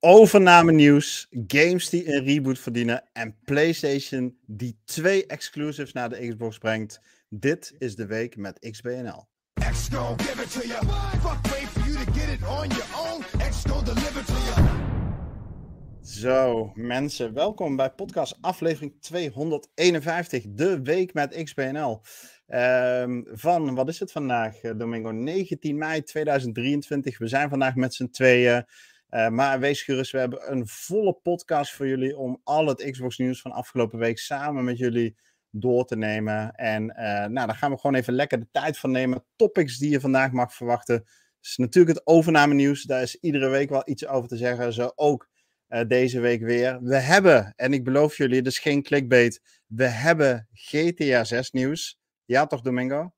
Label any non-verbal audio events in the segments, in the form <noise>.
Overname nieuws, games die een reboot verdienen en PlayStation die twee exclusives naar de Xbox brengt. Dit is de week met XBNL. Zo, mensen, welkom bij podcast aflevering 251, de week met XBNL. Um, van, wat is het vandaag, eh, Domingo? 19 mei 2023. We zijn vandaag met z'n tweeën. Uh, maar wees gerust, we hebben een volle podcast voor jullie om al het Xbox nieuws van afgelopen week samen met jullie door te nemen. En uh, nou, daar gaan we gewoon even lekker de tijd van nemen. Topics die je vandaag mag verwachten. is natuurlijk het overname nieuws. Daar is iedere week wel iets over te zeggen. Zo ook uh, deze week weer. We hebben, en ik beloof jullie, is geen clickbait. We hebben GTA 6 nieuws. Ja, toch, Domingo?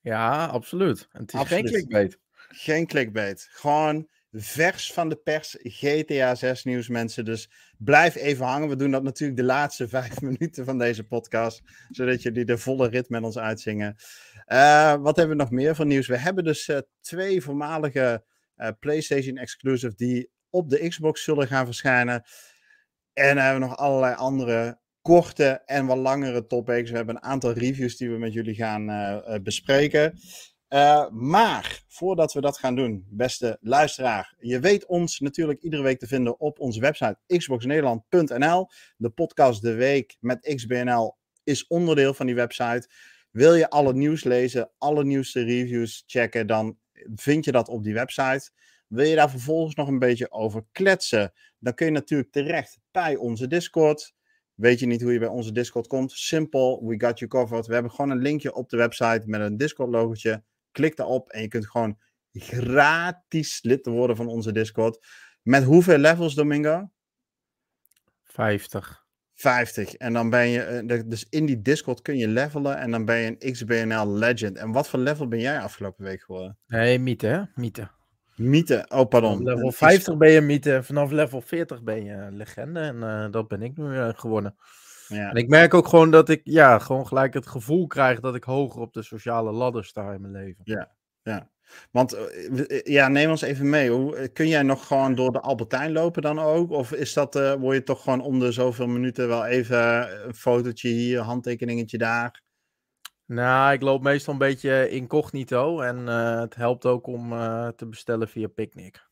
Ja, absoluut. En het is absoluut. geen clickbait. Geen clickbait. Gewoon vers van de pers GTA 6 nieuws, mensen. Dus blijf even hangen. We doen dat natuurlijk de laatste <laughs> vijf minuten van deze podcast. Zodat jullie de volle rit met ons uitzingen. Uh, wat hebben we nog meer van nieuws? We hebben dus uh, twee voormalige uh, PlayStation exclusive die op de Xbox zullen gaan verschijnen. En dan hebben we nog allerlei andere korte en wat langere topics. We hebben een aantal reviews die we met jullie gaan bespreken. Uh, maar voordat we dat gaan doen, beste luisteraar, je weet ons natuurlijk iedere week te vinden op onze website xboxnederland.nl. De podcast De Week met XBNL is onderdeel van die website. Wil je alle nieuws lezen, alle nieuwste reviews checken, dan vind je dat op die website. Wil je daar vervolgens nog een beetje over kletsen, dan kun je natuurlijk terecht bij onze Discord. Weet je niet hoe je bij onze Discord komt? Simpel, we got you covered. We hebben gewoon een linkje op de website met een Discord-logotje. Klik daarop en je kunt gewoon gratis lid worden van onze Discord. Met hoeveel levels, Domingo? 50. 50. En dan ben je, eh, dus in die Discord kun je levelen en dan ben je een XBNL Legend. En wat voor level ben jij afgelopen week geworden? Nee, mythe, hè? Mythe. Mythe, oh pardon. Vanaf level 50 ben je mythe, vanaf level 40 ben je legende en uh, dat ben ik nu uh, geworden. Ja. En ik merk ook gewoon dat ik ja, gewoon gelijk het gevoel krijg dat ik hoger op de sociale ladder sta in mijn leven. Ja, ja. Want ja, neem ons even mee. Hoe, kun jij nog gewoon door de Albertijn lopen dan ook? Of is dat, uh, word je toch gewoon om de zoveel minuten wel even een fotootje hier, handtekeningetje daar? Nou, ik loop meestal een beetje incognito en uh, het helpt ook om uh, te bestellen via Picnic.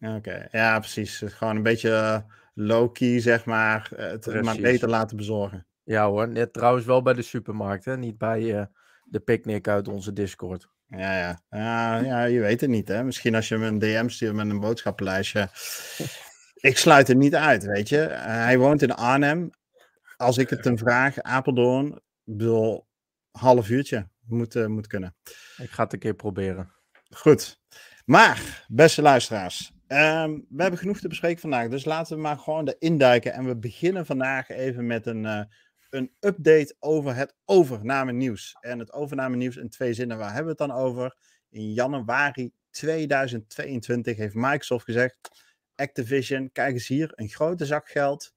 Oké, okay. ja precies. Gewoon een beetje low-key, zeg maar. Het maar beter laten bezorgen. Ja hoor, net trouwens wel bij de supermarkt, hè? niet bij uh, de picknick uit onze Discord. Ja, ja. ja, ja je weet het niet. Hè? Misschien als je me een DM stuurt met een boodschappenlijstje. ik sluit het niet uit, weet je. hij woont in Arnhem. Als ik het hem vraag, Apeldoorn, bedoel, half uurtje. Moet, moet kunnen. Ik ga het een keer proberen. Goed. Maar, beste luisteraars, Um, we hebben genoeg te bespreken vandaag, dus laten we maar gewoon erin duiken. En we beginnen vandaag even met een, uh, een update over het overname nieuws. En het overname nieuws in twee zinnen, waar hebben we het dan over? In januari 2022 heeft Microsoft gezegd, Activision, kijk eens hier, een grote zak geld,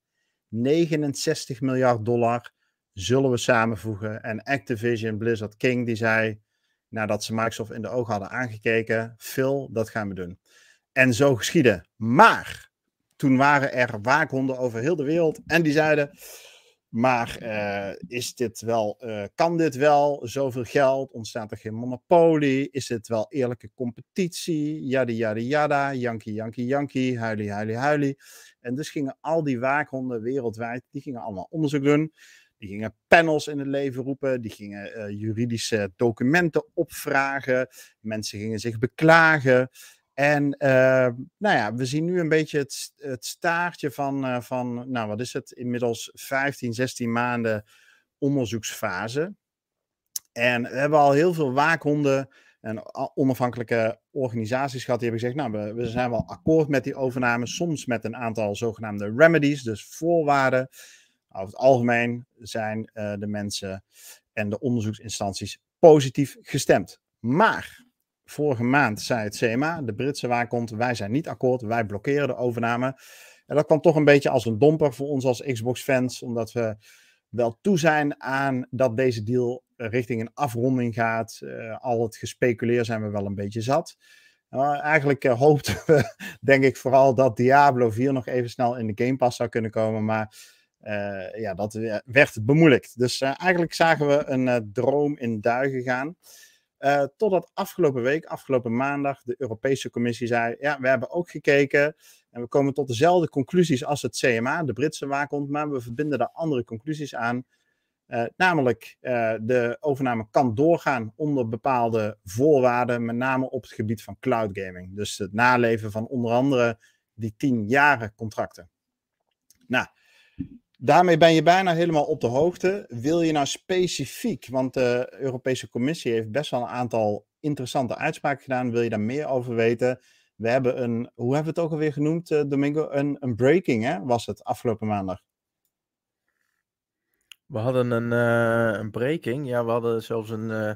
69 miljard dollar zullen we samenvoegen. En Activision, Blizzard King, die zei, nadat ze Microsoft in de ogen hadden aangekeken, Phil, dat gaan we doen. En zo geschiedde. Maar toen waren er waakhonden over heel de wereld en die zeiden: Maar uh, is dit wel, uh, kan dit wel? Zoveel geld? Ontstaat er geen monopolie? Is dit wel eerlijke competitie? Yada, yada, yada. Yankee, Yankee, Yankee. Huilie, huilie, huilie. En dus gingen al die waakhonden wereldwijd, die gingen allemaal onderzoek doen. Die gingen panels in het leven roepen. Die gingen uh, juridische documenten opvragen. Mensen gingen zich beklagen. En uh, nou ja, we zien nu een beetje het, het staartje van, uh, van, nou wat is het, inmiddels 15, 16 maanden onderzoeksfase. En we hebben al heel veel waakhonden en onafhankelijke organisaties gehad die hebben gezegd, nou we, we zijn wel akkoord met die overname, soms met een aantal zogenaamde remedies, dus voorwaarden. Over het algemeen zijn uh, de mensen en de onderzoeksinstanties positief gestemd. Maar Vorige maand zei het CMA, de Britse waakhond, wij zijn niet akkoord, wij blokkeren de overname. En dat kwam toch een beetje als een domper voor ons als Xbox-fans, omdat we wel toe zijn aan dat deze deal richting een afronding gaat. Uh, al het gespeculeer zijn we wel een beetje zat. Nou, eigenlijk uh, hoopten we, <laughs> denk ik, vooral dat Diablo 4 nog even snel in de Game Pass zou kunnen komen. Maar ja, dat werd bemoeilijkt. Dus eigenlijk zagen we een droom in duigen gaan. Totdat afgelopen week, afgelopen maandag, de Europese Commissie zei: Ja, we hebben ook gekeken. En we komen tot dezelfde conclusies als het CMA, de Britse waakhond. Maar we verbinden daar andere conclusies aan. Uh, namelijk, uh, de overname kan doorgaan onder bepaalde voorwaarden, met name op het gebied van cloud gaming. Dus het naleven van onder andere die tien jaren contracten. Nou, daarmee ben je bijna helemaal op de hoogte. Wil je nou specifiek, want de Europese Commissie heeft best wel een aantal interessante uitspraken gedaan. Wil je daar meer over weten? We hebben een, hoe hebben we het ook alweer genoemd, uh, Domingo? Een, een breaking, hè, was het afgelopen maandag. We hadden een, uh, een breaking. Ja, we hadden zelfs een uh,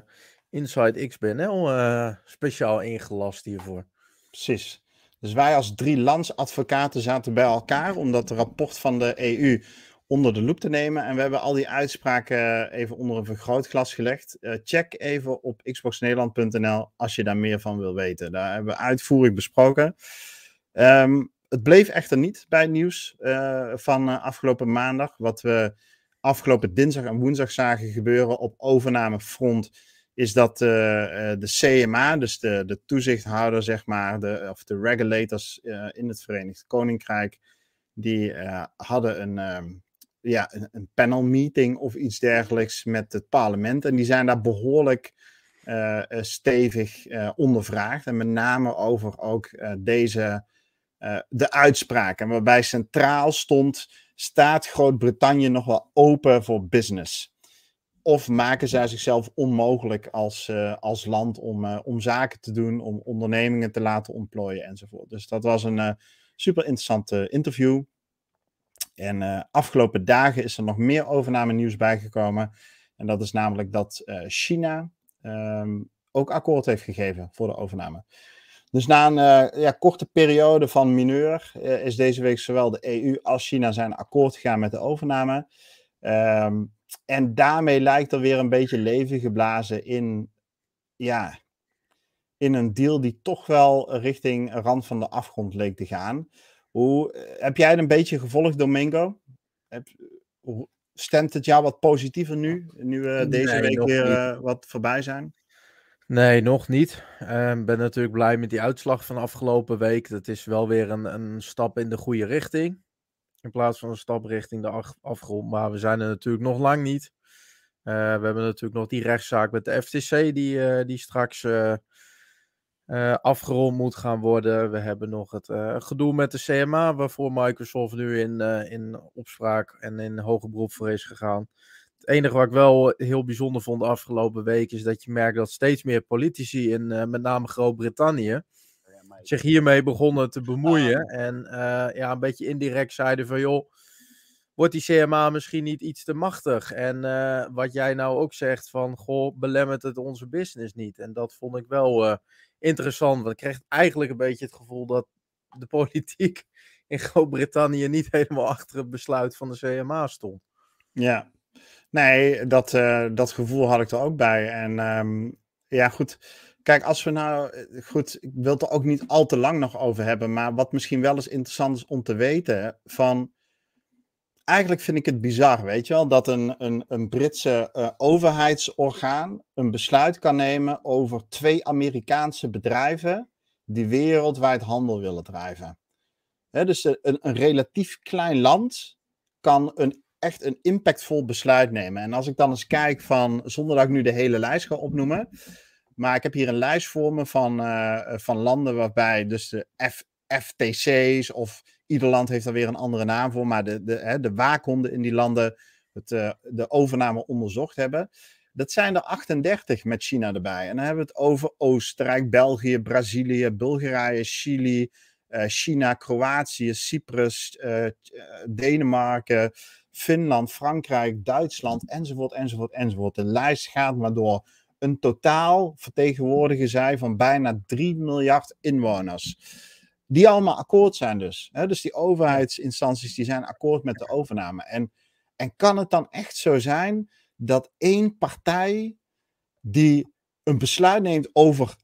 Inside XBNL eh, speciaal ingelast hiervoor. Precies. Dus wij als drie landsadvocaten zaten bij elkaar om dat rapport van de EU onder de loep te nemen. En we hebben al die uitspraken even onder een vergrootglas gelegd. check even op xboxnederland.nl als je daar meer van wil weten. Daar hebben we uitvoerig besproken. Um, het bleef echter niet bij het nieuws van afgelopen maandag. Wat we afgelopen dinsdag en woensdag zagen gebeuren op overnamefront, is dat de CMA, dus de, de toezichthouder, zeg maar, de, of de regulators in het Verenigd Koninkrijk, die hadden een, um, ja, een, een, panel meeting of iets dergelijks met het parlement. En die zijn daar behoorlijk stevig ondervraagd. En met name over ook deze, de uitspraken, waarbij centraal stond staat Groot-Brittannië nog wel open voor business? Of maken zij zichzelf onmogelijk als, als land om, om zaken te doen, om ondernemingen te laten ontplooien enzovoort. Dus dat was een super interessante interview. En afgelopen dagen is er nog meer overname nieuws bijgekomen. En dat is namelijk dat China um, ook akkoord heeft gegeven voor de overname. Dus na een uh, ja, korte periode van mineur is deze week zowel de EU als China zijn akkoord gegaan met de overname. Um, en daarmee lijkt er weer een beetje leven geblazen in, ja, in een deal die toch wel richting rand van de afgrond leek te gaan. Hoe, eh, heb jij het een beetje gevolgd, Domingo? Heb, stemt het jou wat positiever nu, nu we deze nee, week weer wat voorbij zijn? Nee, nog niet. Ik uh, ben natuurlijk blij met die uitslag van afgelopen week. Dat is wel weer een, een stap in de goede richting. In plaats van een stap richting de afgrond. Maar we zijn er natuurlijk nog lang niet. Uh, we hebben natuurlijk nog die rechtszaak met de FTC die, die straks uh, afgerond moet gaan worden. We hebben nog het gedoe met de CMA, waarvoor Microsoft nu in, in opspraak en in hoger beroep voor is gegaan. Het enige wat ik wel heel bijzonder vond de afgelopen week is dat je merkt dat steeds meer politici in met name Groot-Brittannië zich hiermee begonnen te bemoeien. En ja, een beetje indirect zeiden van joh, wordt die CMA misschien niet iets te machtig? En uh, wat jij nou ook zegt van goh, belemmert het onze business niet? En dat vond ik wel interessant, want ik kreeg eigenlijk een beetje het gevoel dat de politiek <laughs> in Groot-Brittannië niet helemaal achter het besluit van de CMA stond. Ja, Nee, dat, uh, dat gevoel had ik er ook bij. En um, ja, goed. Kijk, als we nou. Eh, goed, ik wil het er ook niet al te lang nog over hebben. Maar wat misschien wel eens interessant is om te weten. Van. Eigenlijk vind ik het bizar, weet je wel, dat een, een, een Britse uh, overheidsorgaan een besluit kan nemen over twee Amerikaanse bedrijven die wereldwijd handel willen drijven. Dus een, een relatief klein land kan een echt een impactvol besluit nemen. En als ik dan eens kijk van, zonder dat ik nu de hele lijst ga opnoemen, maar ik heb hier een lijst voor me van, uh, van landen waarbij dus de F, FTC's of ieder land heeft er weer een andere naam voor, maar de, de, hè, de waakhonden in die landen het, uh, de overname onderzocht hebben. Dat zijn er 38 met China erbij. En dan hebben we het over Oostenrijk, België, Brazilië, Bulgarije, Chili, uh, China, Kroatië, Cyprus, Denemarken, Finland, Frankrijk, Duitsland, enzovoort, enzovoort, enzovoort. De lijst gaat maar door. Een totaal vertegenwoordigen zij van bijna 3 miljard inwoners. Die allemaal akkoord zijn dus. Hè? Dus die overheidsinstanties die zijn akkoord met de overname. En, en kan het dan echt zo zijn dat één partij die een besluit neemt over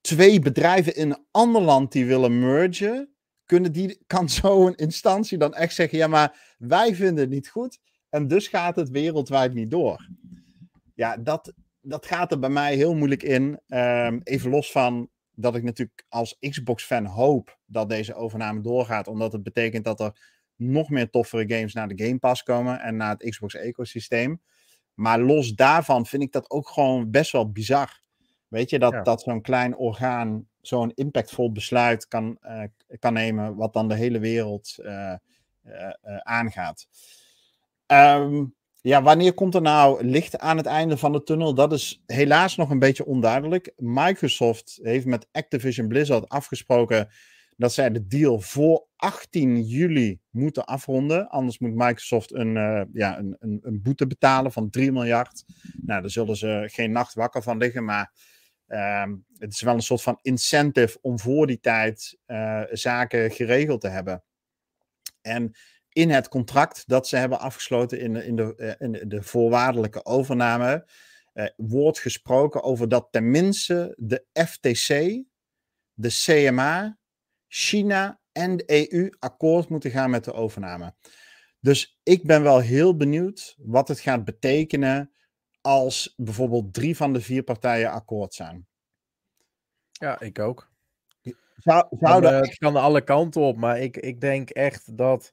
twee bedrijven in een ander land die willen mergen, kunnen die, kan <laughs> zo'n instantie dan echt zeggen: ja, maar wij vinden het niet goed en dus gaat het wereldwijd niet door. Ja, dat, dat gaat er bij mij heel moeilijk in. Ehm, even los van dat ik natuurlijk als Xbox-fan hoop dat deze overname doorgaat, omdat het betekent dat er nog meer toffere games naar de Game Pass komen en naar het Xbox-ecosysteem. Maar los daarvan vind ik dat ook gewoon best wel bizar. Weet je, dat, dat zo'n klein orgaan zo'n impactvol besluit kan, uh, kan nemen, wat dan de hele wereld uh, uh, aangaat. Um, ja, wanneer komt er nou licht aan het einde van de tunnel? Dat is helaas nog een beetje onduidelijk. Microsoft heeft met Activision Blizzard afgesproken dat zij de deal voor 18 juli moeten afronden. Anders moet Microsoft een, uh, ja, een, een, een, boete betalen van 3 miljard. Nou, daar zullen ze geen nacht wakker van liggen, maar uh, het is wel een soort van incentive om voor die tijd uh, zaken geregeld te hebben. En in het contract dat ze hebben afgesloten in de, in de, eh, in de voorwaardelijke overname, uh, wordt gesproken over dat tenminste de FTC, de CMA, China en de EU akkoord moeten gaan met de overname. Dus ik ben wel heel benieuwd wat het gaat betekenen als bijvoorbeeld drie van de vier partijen akkoord zijn. Ja, ik ook. Zou, zou eh, Het kan alle kanten op, maar ik, ik denk echt dat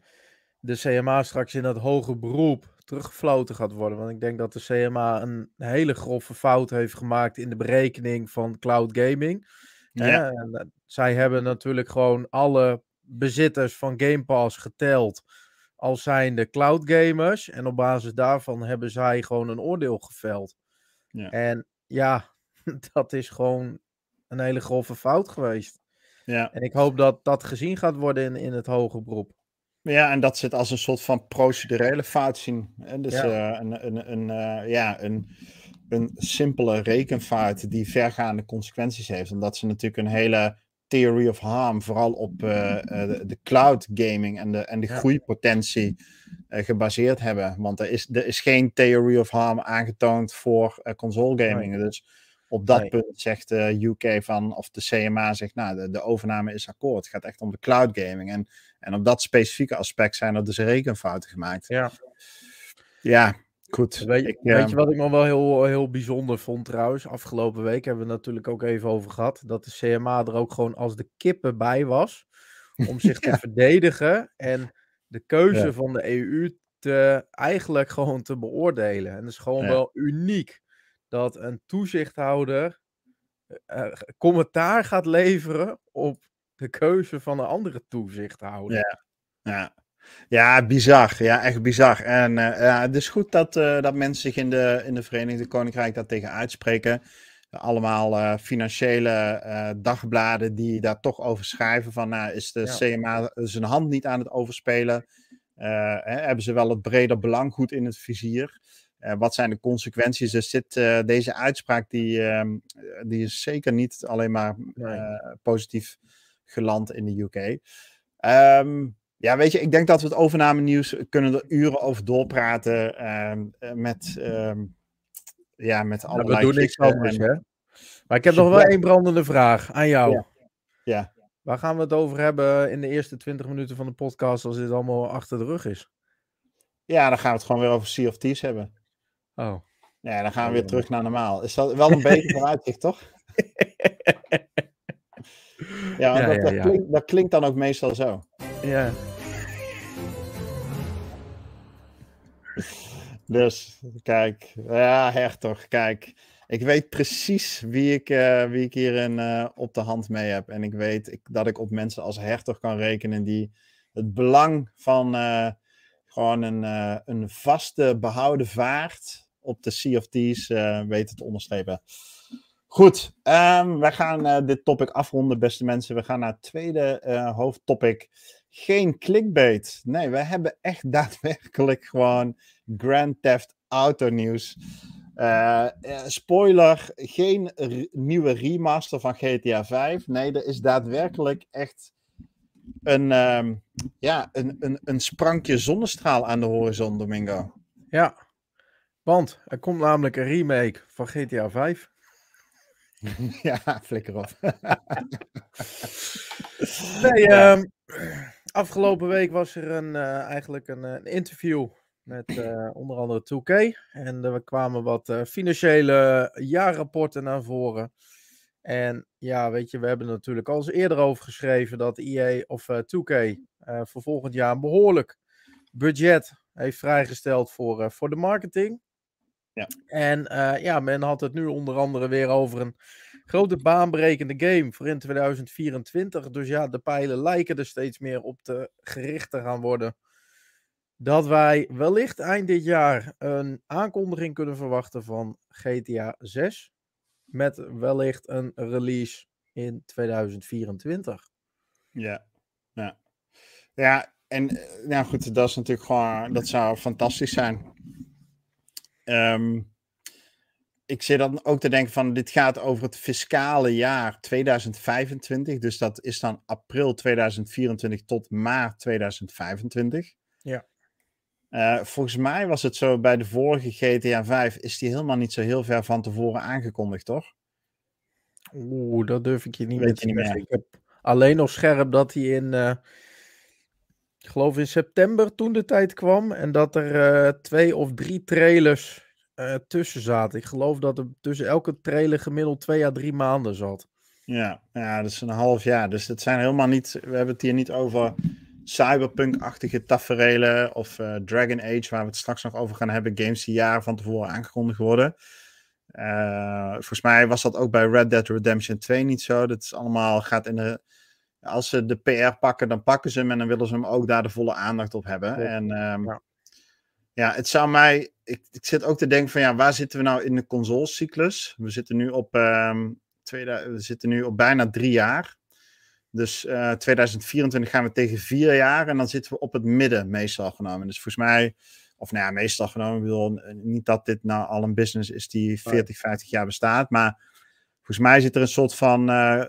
de CMA straks in dat hoge beroep teruggefloten gaat worden. Want ik denk dat de CMA een hele grove fout heeft gemaakt in de berekening van cloud gaming. Ja. En, eh, zij hebben natuurlijk gewoon alle bezitters van Game Pass geteld als zijnde cloud gamers. En op basis daarvan hebben zij gewoon een oordeel geveld. Ja. En ja, <laughs> dat is gewoon een hele grove fout geweest. Ja. En ik hoop dat dat gezien gaat worden in, in het hoger beroep. Ja, en dat ze het als een soort van procedurele fout zien. En dus ja. Uh, een, een, een, uh, ja, een, een simpele rekenfout die vergaande consequenties heeft. Omdat ze natuurlijk een hele theory of harm, vooral op uh, de, de, cloud gaming en de, en de ja. groeipotentie gebaseerd hebben. Want er is, er is geen theory of harm aangetoond voor console gaming. Nee. Dus op dat nee. punt zegt de UK van, of de CMA zegt, nou, de, de, overname is akkoord. Het gaat echt om de cloud gaming. En, en op dat specifieke aspect zijn er dus rekenfouten gemaakt. Ja. Ja, goed. Weet, ik, weet uh, je wat ik nog wel heel, heel bijzonder vond trouwens? Afgelopen week hebben we het natuurlijk ook even over gehad. Dat de CMA er ook gewoon als de kippen bij was. Om <laughs> zich ja. te verdedigen. En de keuze ja. van de EU te, eigenlijk gewoon te beoordelen. En dat is gewoon wel uniek dat een toezichthouder uh, commentaar gaat leveren op de keuze van een andere toezichthouder. Ja, ja. ja bizar. Ja, echt bizar. En uh, ja, het is goed dat, uh, dat mensen zich in de, in de Verenigde Koninkrijk daar tegen uitspreken. Allemaal financiële dagbladen die daar toch over schrijven van, nou, is de ja. CMA zijn hand niet aan het overspelen? Hè, hebben ze wel het breder belang goed in het vizier? Uh, wat zijn de consequenties? Dus zit, uh, deze uitspraak die, uh, die is zeker niet alleen maar positief geland in de UK. Um, ja, weet je, ik denk dat we het overname nieuws kunnen er uren over doorpraten ehm, met, ehm, ja, met allerlei... Ja, we doen niks anders, en... hè? Maar ik heb nog wel één brandende vraag aan jou. Ja. ja. Waar gaan we het over hebben in de eerste 20 minuten van de podcast als dit allemaal achter de rug is? Ja, dan gaan we het gewoon weer over Sea of Thieves hebben. Oh. Ja, dan gaan we weer terug naar normaal. Is dat wel een <laughs> beetje vooruitzicht, toch? <laughs> ja, dat, dat. Klinkt, dat, Klinkt, dan ook meestal zo. Ja. Dus, kijk. Ja, hertog, kijk. Ik weet precies wie ik, uh, wie ik hierin uh, op de hand mee heb. En ik weet ik, dat ik op mensen als hertog kan rekenen die het belang van uh, gewoon een, een vaste behouden vaart op de Sea of Thieves weten te onderstrepen. Goed, um, wij gaan uh, dit topic afronden, beste mensen. We gaan naar het tweede uh, hoofdtopic. Geen clickbait. Nee, we hebben echt <laughs> daadwerkelijk gewoon Grand Theft Auto nieuws. spoiler, geen nieuwe remaster van GTA 5. Nee, er is daadwerkelijk echt een, um, ja, een, een, een sprankje zonnestraal aan de horizon, Domingo. Ja, want er komt namelijk een remake van GTA 5. <laughs> ja, flikker op. <laughs> nee, ehm, afgelopen week was er een, uh, eigenlijk een, een, interview met uh, onder andere 2K. En er kwamen wat uh, financiële jaarrapporten naar voren. En ja, weet je, we hebben er natuurlijk al eens eerder over geschreven dat EA of 2K voor volgend jaar een behoorlijk budget heeft vrijgesteld voor, voor de marketing. Ja. En ja, men had het nu onder andere weer over een grote baanbrekende game voor in 2024. Dus ja, de pijlen lijken er steeds meer op te gericht te gaan worden. Dat wij wellicht eind dit jaar een aankondiging kunnen verwachten van GTA 6. Met wellicht een release in 2024. Ja, ja. Ja, en nou goed, dat is natuurlijk gewoon, dat zou fantastisch zijn. Um, ik zit dan ook te denken van, dit gaat over het fiscale jaar 2025. Dus dat is dan april 2024 tot maart 2025. Ja. Uh, volgens mij was het zo bij de vorige GTA 5, is die helemaal niet zo heel ver van tevoren aangekondigd, toch? Oeh, dat durf ik je niet meer te zeggen. Ik heb alleen nog scherp dat hij in, uh, ik geloof in september toen de tijd kwam. En dat er uh, twee of drie trailers uh, tussen zaten. Ik geloof dat er tussen elke trailer gemiddeld twee à drie maanden zat. Ja, ja, dat is een half jaar. Dus het zijn helemaal niet. We hebben het hier niet over cyberpunk-achtige taferelen of uh, Dragon Age, waar we het straks nog over gaan hebben. Games die jaren van tevoren aangekondigd worden. Volgens mij was dat ook bij Red Dead Redemption 2 niet zo. Dat is allemaal gaat in de. Als ze de PR pakken, dan pakken ze hem en dan willen ze hem ook daar de volle aandacht op hebben. En um, ja. ja. het zou mij ik, ik zit ook te denken van ja, waar zitten we nou in de consolecyclus? We zitten nu op, um, tweede, we zitten nu op bijna drie jaar. Dus uh, 2024 gaan we tegen vier jaar en dan zitten we op het midden meestal genomen. Dus volgens mij, of nou ja, meestal genomen, ik bedoel niet dat dit nou al een business is die 40, 50 jaar bestaat, maar volgens mij zit er een soort van uh,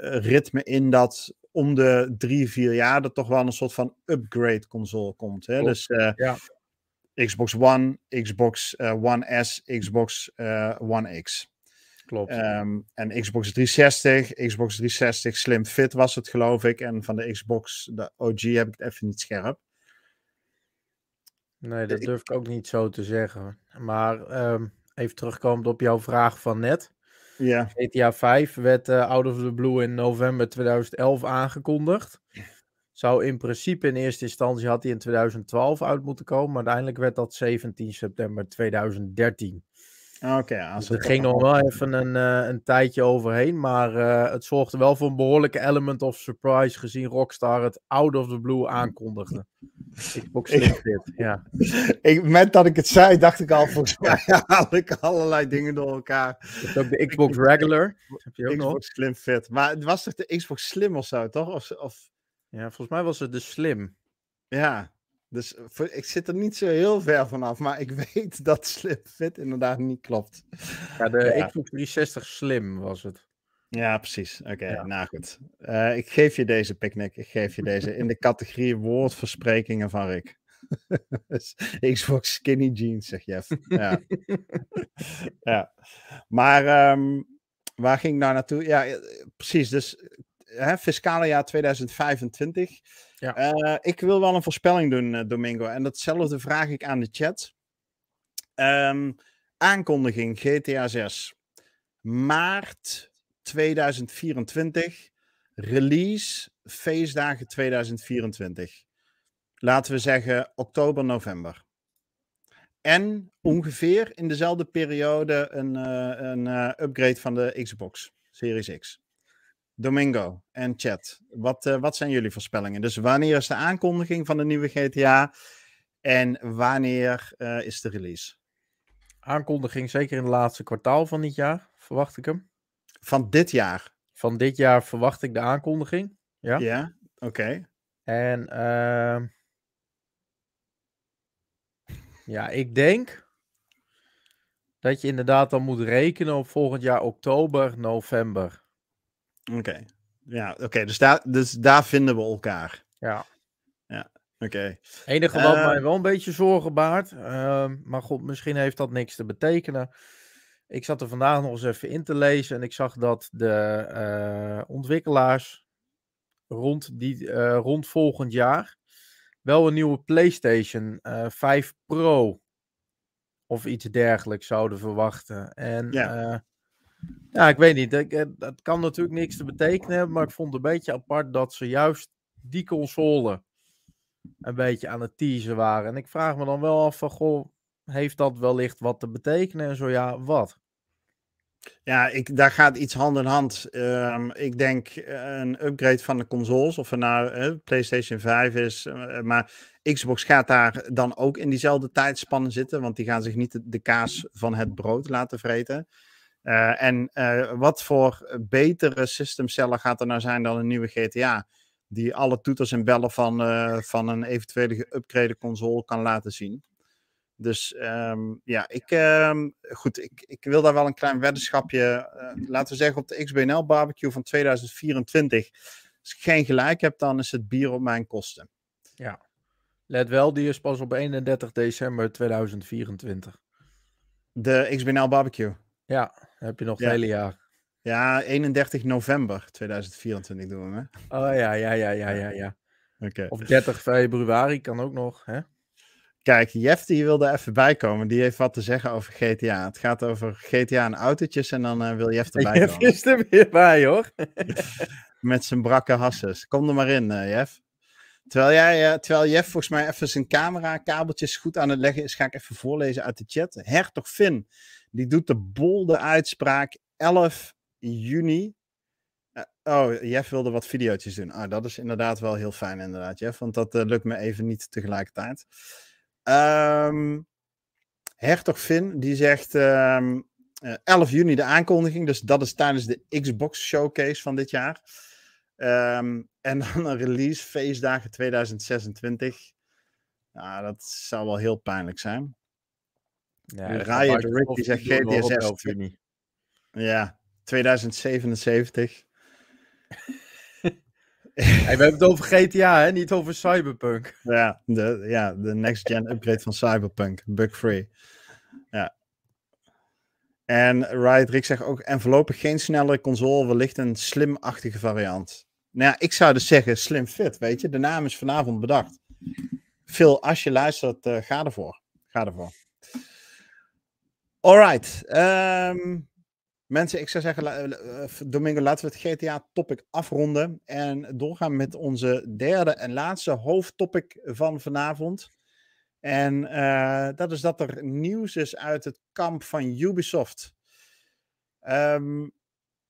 ritme in dat om de drie, vier jaar er toch wel een soort van upgrade console komt. Hè? Dus uh, ja. Xbox One, Xbox uh, One S, Xbox uh, One X. Klopt. Um, en Xbox 360, Xbox 360 Slim Fit was het, geloof ik. En van de Xbox, de OG, heb ik het even niet scherp. Nee, dat durf ik ook niet zo te zeggen. Maar um, even terugkomend op jouw vraag van net. Ja. GTA 5 werd uh, out of the blue in november 2011 aangekondigd. Zou in principe in eerste instantie had hij in 2012 uit moeten komen, maar uiteindelijk werd dat 17 september 2013. Oké, okay, dus er ging nog wel even een, uh, een tijdje overheen, maar uh, het zorgde wel voor een behoorlijke element of surprise gezien Rockstar het out of the blue aankondigde. Xbox Slim Fit, ja. <laughs> Ik, met dat ik het zei, dacht ik al, volgens <laughs> mij haal ik allerlei dingen door elkaar. Je ook de Xbox Regular. Heb je ook Xbox nog? Slim Fit. Maar het was toch de Xbox Slim of zo, toch? Of, of... Ja, volgens mij was het de Slim. Ja, dus ik zit er niet zo heel ver vanaf, maar ik <laughs> weet dat Slim Fit inderdaad niet klopt. Ja, de ja. Xbox 360 Slim was het. Ja, precies. Oké, okay, ja. nou goed. Uh, ik geef je deze picknick. Ik geef je deze in de <laughs> categorie woordversprekingen van Rick. <laughs> Xbox skinny jeans, zeg Jeff. Ja. ja. Maar um, waar ging ik nou naartoe? Ja, precies. Dus hè, fiscale jaar 2025. Ja. Uh, ik wil wel een voorspelling doen, uh, Domingo. En datzelfde vraag ik aan de chat. Um, aankondiging GTA 6. Maart 2024. Release feestdagen 2024. Laten we zeggen oktober, november. En ongeveer in dezelfde periode een, uh, een upgrade van de Xbox Series X. Domingo en chat, wat, uh, wat zijn jullie voorspellingen? Dus wanneer is de aankondiging van de nieuwe GTA en wanneer uh, is de release? Aankondiging zeker in het laatste kwartaal van dit jaar, verwacht ik hem. Van dit jaar? Van dit jaar verwacht ik de aankondiging, ja. Ja, oké. Okay. En uh, ja, ik denk dat je inderdaad dan moet rekenen op volgend jaar oktober, november. Oké. Okay. Ja, oké. Okay. Dus, daar, dus daar vinden we elkaar. Ja. Ja, oké. Okay. enige wat uh, mij wel een beetje zorgen baart, uh, maar goed, misschien heeft dat niks te betekenen. ik zat er vandaag nog eens even in te lezen en ik zag dat de ontwikkelaars rond, die, rond volgend jaar wel een nieuwe PlayStation 5 Pro of iets dergelijks zouden verwachten. En ja, ja ik weet niet, dat kan natuurlijk niks te betekenen, maar ik vond het een beetje apart dat ze juist die console een beetje aan het teasen waren. En ik vraag me dan wel af van, goh, heeft dat wellicht wat te betekenen? En zo ja, wat? Ja, ik, daar gaat iets hand in hand. Ehm, ik denk eh, een upgrade van de consoles, of er nou uh, PlayStation 5 is. Maar Xbox gaat daar dan ook in diezelfde tijdspannen zitten, want die gaan zich niet de, kaas van het brood laten vreten. En wat voor betere systemcellen gaat er nou zijn dan een nieuwe GTA? Die alle toeters en bellen van, van een eventuele geüpgrade console kan laten zien. Dus ehm, ja, ik, um, goed, ik, ik wil daar wel een klein weddenschapje, laten we zeggen op de XBNL barbecue van 2024. Als ik geen gelijk heb, dan is het bier op mijn kosten. Ja, let wel, die is pas op 31 december 2024. De XBNL barbecue? Ja, heb je nog het hele jaar. Ja, 31 november 2024 doen we hè? Oh ja, ja, ja, ja, ja, ja. Oké. Of 30 februari kan ook nog, hè? Kijk, Jeff die wilde even bijkomen. Die heeft wat te zeggen over GTA. Het gaat over GTA en autootjes en dan uh, wil Jeff erbij komen. Jeff is er weer bij, hoor. <laughs> Met zijn brakke hasses. Kom er maar in, uh, Jeff. Terwijl, jij, uh, terwijl Jeff volgens mij even zijn camera kabeltjes goed aan het leggen is, ga ik even voorlezen uit de chat. Hertog Finn, die doet de bolde uitspraak 11 juni. oh, Jeff wilde wat video's doen. Ah, dat is inderdaad wel heel fijn, inderdaad, Jeff. Want dat lukt me even niet tegelijkertijd. Um, Hertog Finn, die zegt um, uh, 11 juni de aankondiging. Dus dat is tijdens de Xbox Showcase van dit jaar. Um, en dan een release feestdagen 2026. Nou, dat zou wel heel pijnlijk zijn. Ja, Riot Rick die zegt GTSS. Ja, 2077. hey, we hebben het over GTA, hè? niet over Cyberpunk. <laughs> Ja, de, ja, de next-gen upgrade van Cyberpunk, bug-free. Ja. En Riot Rick zegt ook, en voorlopig geen snellere console, wellicht een slim-achtige variant. Nou ja, ik zou dus zeggen slim fit, weet je. De naam is vanavond bedacht. Phil, als je luistert, uh, ga ervoor. Ga ervoor. Alright. Um, Mensen, ik zou zeggen, eh, eh, Domingo, laten we het GTA-topic afronden en doorgaan met onze derde en laatste hoofdtopic van vanavond. En uh, dat is dat er nieuws is uit het kamp van Ubisoft. Um,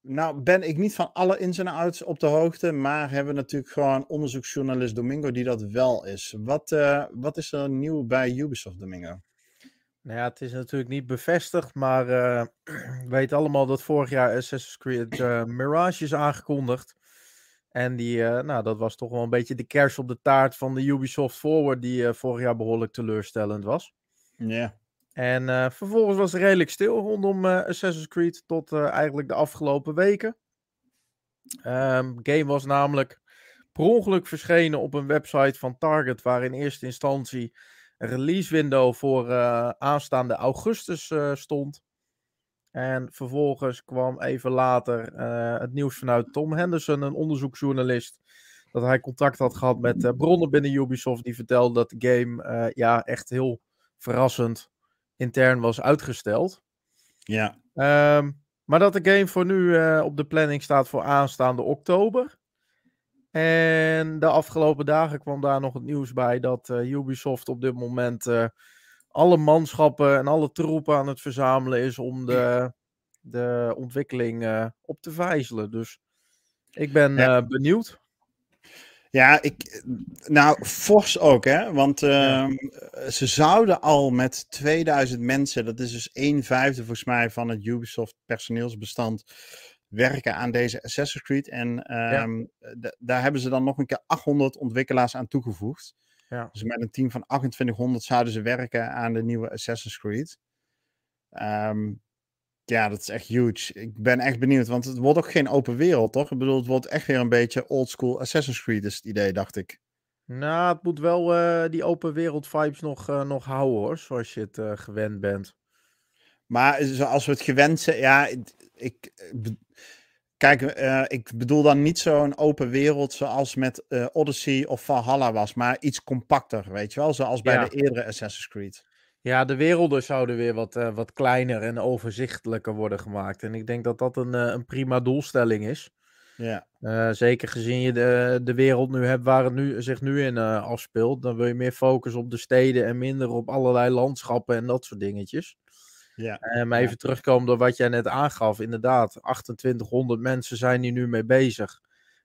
nou ben ik niet van alle ins en outs op de hoogte, maar hebben we natuurlijk gewoon onderzoeksjournalist Domingo die dat wel is. Wat, uh, wat is er nieuw bij Ubisoft, Domingo? Nou ja, het is natuurlijk niet bevestigd, maar uh, we weten allemaal dat vorig jaar Assassin's Creed uh, <clears throat> Mirage is aangekondigd. En die, uh, nou, dat was toch wel een beetje de kers op de taart van de Ubisoft Forward, die vorig jaar behoorlijk teleurstellend was. Ja. En vervolgens was het redelijk stil rondom Assassin's Creed tot eigenlijk de afgelopen weken. Um, game was namelijk per ongeluk verschenen op een website van Target, waar in eerste instantie release window voor uh, aanstaande augustus uh, stond. En vervolgens kwam even later uh, het nieuws vanuit Tom Henderson, een onderzoeksjournalist, dat hij contact had gehad met bronnen binnen Ubisoft die vertelden dat de game ja, echt heel verrassend intern was uitgesteld. Ja. Um, maar dat de game voor nu op de planning staat voor aanstaande oktober. En de afgelopen dagen kwam daar nog het nieuws bij dat uh, Ubisoft op dit moment uh, alle manschappen en alle troepen aan het verzamelen is om de, de ontwikkeling uh, op te vijzelen. Dus ik ben ja. benieuwd. Ja, ik, nou, fors ook, hè? Want ja. Ehm, ze zouden al met 2000 mensen, dat is dus een vijfde volgens mij van het Ubisoft personeelsbestand, werken aan deze Assassin's Creed. En um, daar hebben ze dan nog een keer 800 ontwikkelaars aan toegevoegd. Ja. Dus met een team van 2800 zouden ze werken aan de nieuwe Assassin's Creed. Um, ja, dat is echt huge. Ik ben echt benieuwd, want het wordt ook geen open wereld, toch? Ik bedoel, het wordt echt weer een beetje oldschool Assassin's Creed, is het idee, dacht ik. Nou, het moet wel uh, die open wereld vibes nog, uh, nog houden, hoor, zoals je het uh, gewend bent. Maar zoals we het gewend zijn, ja, ik, kijk, uh, ik bedoel dan niet zo'n open wereld zoals met uh, Odyssey of Valhalla was, maar iets compacter, weet je wel, zoals bij de eerdere Assassin's Creed. Ja, de werelden zouden weer wat, uh, wat kleiner en overzichtelijker worden gemaakt. En ik denk dat dat een, een prima doelstelling is. Ja. Zeker gezien je de, de wereld nu hebt waar het nu, zich nu in afspeelt. Dan wil je meer focus op de steden en minder op allerlei landschappen en dat soort dingetjes. Ja. Uh, maar even ja. terugkomen op wat jij net aangaf. Inderdaad, 2800 mensen zijn hier nu mee bezig.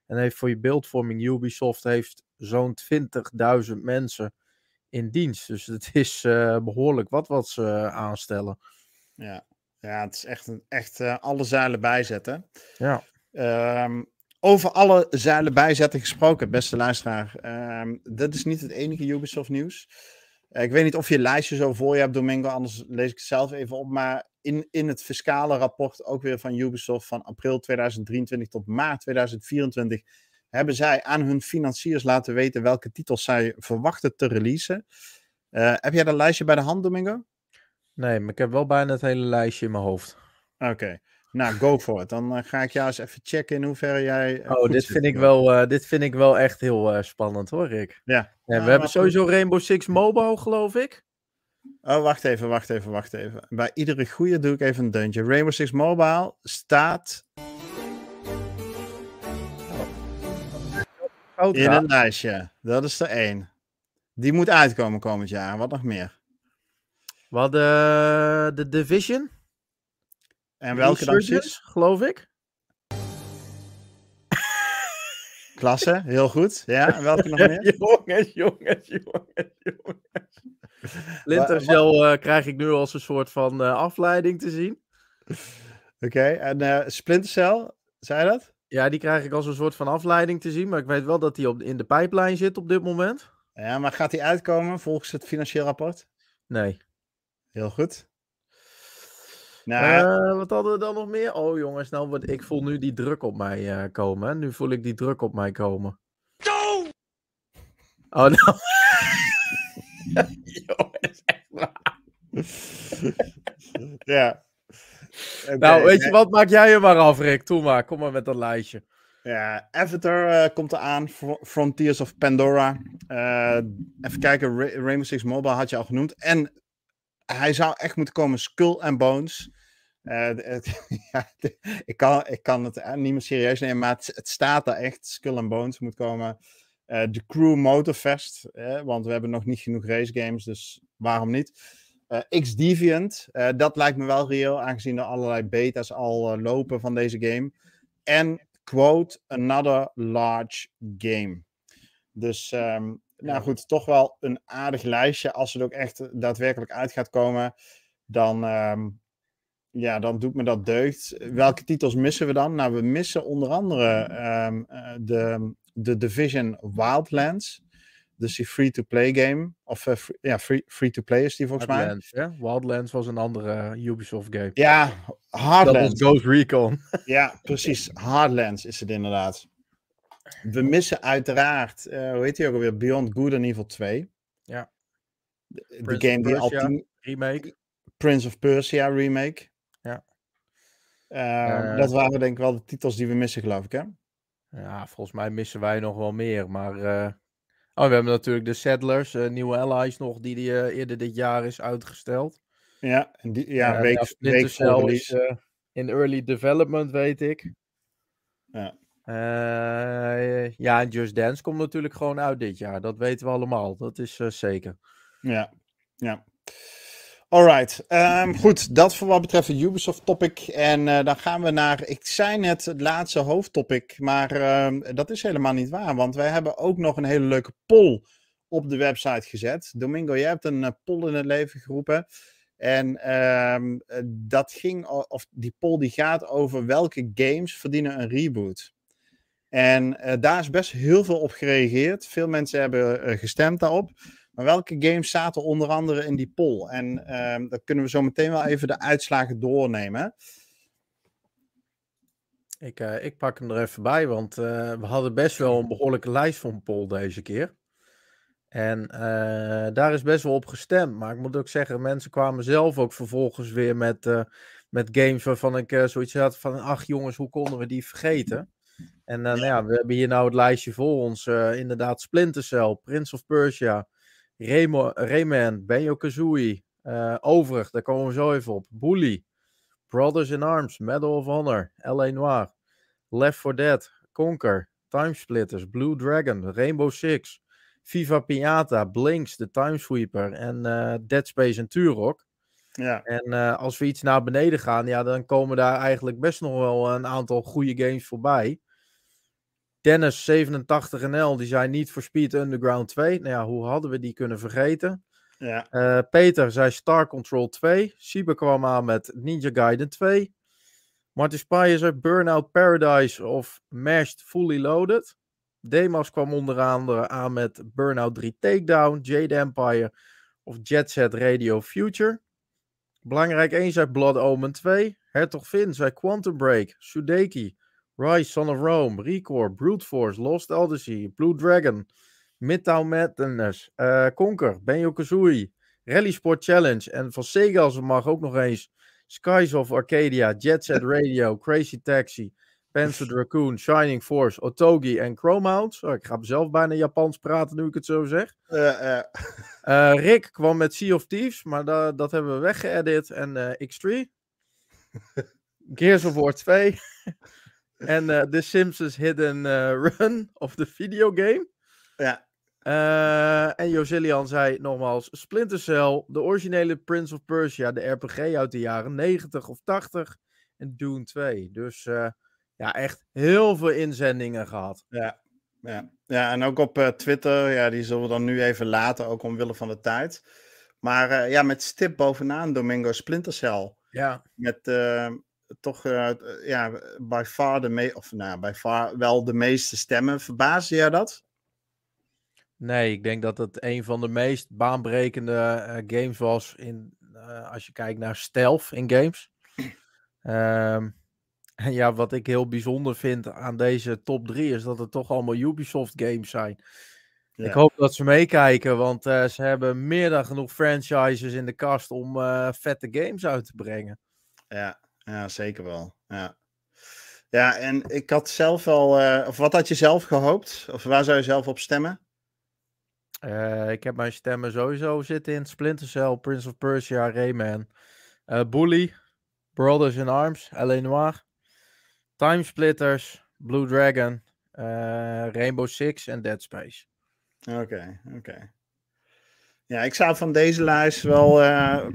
En heeft voor je beeldvorming, Ubisoft heeft zo'n 20.000 mensen in dienst. Dus het is behoorlijk wat wat ze aanstellen. Ja. ja, het is echt, echt alle zeilen bijzetten. Ja. Um, over alle zeilen bijzetten gesproken, beste luisteraar. Um, dat is niet het enige Ubisoft nieuws. Uh, ik weet niet of je lijstje zo voor je hebt, Domingo, anders lees ik het zelf even op. Maar in, in het fiscale rapport, ook weer van Ubisoft, van april 2023 tot maart 2024, hebben zij aan hun financiers laten weten welke titels zij verwachten te releasen. Uh, heb jij dat lijstje bij de hand, Domingo? Nee, maar ik heb wel bijna het hele lijstje in mijn hoofd. Oké. Okay. Nou, go for it. Dan uh, ga ik jou eens even checken in hoeverre jij. Uh, oh, dit vind, ik wel, uh, dit vind ik wel echt heel spannend hoor, Rick. Ja. En we hebben sowieso Rainbow Six Mobile, geloof ik. Oh, wacht even, wacht even, wacht even. Bij iedere goede doe ik even een deuntje. Rainbow Six Mobile staat. Oh. In een lijstje. Dat is er één. Die moet uitkomen komend jaar. Wat nog meer? Wat de, de Division? En welke dan precies? geloof ik. <laughs> Klasse, heel goed. Ja, en welke nog <laughs> meer? jongens, jongens, jongens, jongens. <laughs> Splinter Cell uh, krijg ik nu als een soort van uh, afleiding te zien. Oké, okay, en uh, Splinter Cell, zei je dat? Ja, die krijg ik als een soort van afleiding te zien, maar ik weet wel dat die op, in de pijplijn zit op dit moment. Ja, maar gaat die uitkomen volgens het financieel rapport? Nee. Heel goed. Nou, uh, wat hadden we dan nog meer? Oh jongens, nou, wat, ik voel nu die druk op mij uh, komen. Hè? Nu voel ik die druk op mij komen. Oh, nou. <laughs> jongens, echt waar. ja. Okay, nou, weet je wat? Maak jij hem maar af, Rick. Doe maar. Kom maar met dat lijstje. Ja, Avatar uh, komt eraan. Frontiers of Pandora. even kijken, Ra Rainbow Six Mobile had je al genoemd. En hij zou echt moeten komen Skull and Bones. Uh, <laughs> ja, ik, kan, ik kan het niet meer serieus nemen, maar het, staat daar echt. Skull and Bones moet komen. Uh, de Crew Motorfest, eh, want we hebben nog niet genoeg race games, dus waarom niet? Uh, X-Deviant, dat lijkt me wel reëel, aangezien er allerlei beta's al lopen van deze game. En, quote, another large game. Dus um, nou goed, toch wel een aardig lijstje. Als het ook echt daadwerkelijk uit gaat komen, dan, um, ja, dan doet me dat deugd. Welke titels missen we dan? Nou, we missen onder andere um, de, de Division Wildlands. Dus die free-to-play game. Of uh, free, ja, free-to-play is die volgens Wildlands, mij. Ja? Wildlands was een andere Ubisoft game. Ja, Hardlands. Dat was Ghost Recon. ja, <laughs> precies. Hardlands is het inderdaad. We missen uiteraard, uh, hoe heet die ook alweer? Beyond Good and Evil 2. Ja. De, de game die al tien... Remake. Prince of Persia remake. Ja. Uh, dat waren denk ik wel de titels die we missen, geloof ik, hè? Ja, volgens mij missen wij nog wel meer, maar... Oh, we hebben natuurlijk de Settlers, nieuwe Allies nog, die, die eerder dit jaar is uitgesteld. Ja, en die, ja, week, week voor is in early development, weet ik. Ja. Uh, ja, Just Dance komt natuurlijk gewoon uit dit jaar. Dat weten we allemaal. Dat is uh, zeker. Ja, ja. Alright. Um, goed, dat voor wat betreft het Ubisoft topic. En uh, dan gaan we naar, ik zei net het laatste hoofdtopic, maar uh, dat is helemaal niet waar. Want wij hebben ook nog een hele leuke poll op de website gezet. Domingo, jij hebt een poll in het leven geroepen. En um, dat ging, of die poll die gaat over welke games verdienen een reboot. En uh, daar is best heel veel op gereageerd. Veel mensen hebben uh, gestemd daarop. Maar welke games zaten onder andere in die poll? En uh, dan kunnen we zo meteen wel even de uitslagen doornemen. Ik, uh, ik pak hem er even bij, want we hadden best wel een behoorlijke lijst van poll deze keer. En daar is best wel op gestemd. Maar ik moet ook zeggen, mensen kwamen zelf ook vervolgens weer met, met games waarvan ik zoiets had van... Ach jongens, hoe konden we die vergeten? En nou ja, we hebben hier nou het lijstje voor ons. inderdaad, Splinter Cell, Prince of Persia, Rayman, Banjo-Kazooie, uh, Overig, daar komen we zo even op. Bully, Brothers in Arms, Medal of Honor, L.A. Noir, Left 4 Dead, Conquer, Timesplitters, Blue Dragon, Rainbow Six, Viva Piñata, Blinks, The Timesweeper en uh, Dead Space en Turok. Ja. En uh, als we iets naar beneden gaan, ja, dan komen daar eigenlijk best nog wel een aantal goede games voorbij. Dennis 87NL, die zei niet voor Speed Underground 2. Nou ja, hoe hadden we die kunnen vergeten? Ja. Uh, Peter zei Star Control 2. Siebe kwam aan met Ninja Gaiden 2. Martin Spire zei Burnout Paradise of Mashed Fully Loaded. Demas kwam onder andere aan met Burnout 3 Takedown, Jade Empire of Jet Set Radio Future. Belangrijk 1 zei Blood Omen 2. Hertog Finn zei Quantum Break, Sudeki, Rise, Son of Rome, Recore, Brute Force, Lost Odyssey, Blue Dragon, Midtown Madness, uh, Conquer, Benjo Kazooie, Rally Sport Challenge en van Sega als het mag ook nog eens Skies of Arcadia, Jet Set Radio, Crazy Taxi, Panzer Raccoon, Shining Force, Otogi en Chromount. Oh, ik ga zelf bijna Japans praten nu ik het zo zeg. Uh, <laughs> uh. Rick kwam met Sea of Thieves, maar da dat hebben we weggeëdit. En X3. <laughs> Gears of War 2. <laughs> en The Simpsons Hidden Run of the videogame. Ja. Uh, en Josilian zei nogmaals: Splinter Cell, de originele Prince of Persia, de RPG uit de jaren 90 of 80 en Dune 2. Dus uh, ja, echt heel veel inzendingen gehad. Ja, ja. ja en ook op uh, Twitter, ja, die zullen we dan nu even laten, ook omwille van de tijd. Maar ja, met stip bovenaan Domingo Splinter Cell. Ja. Met toch ja, by far de of nou, by far wel de meeste stemmen. Verbaasde jij dat? Nee, ik denk dat het een van de meest baanbrekende games was in, als je kijkt naar stealth in games. Um, en <laughs> ja, wat ik heel bijzonder vind aan deze top 3 is dat het toch allemaal Ubisoft games zijn. Ja. Ik hoop dat ze meekijken, want uh, ze hebben meer dan genoeg franchises in de kast om vette games uit te brengen. Ja, ja zeker wel. Ja. ja, en ik had zelf wel, of wat had je zelf gehoopt? Of waar zou je zelf op stemmen? Ik heb mijn stemmen sowieso zitten in Splinter Cell, Prince of Persia, Rayman, Bully, Brothers in Arms, L.A. Noir, Time Splitters, Blue Dragon, uh, Rainbow Six en Dead Space. Oké, oké. Ja, ik zou van deze lijst wel,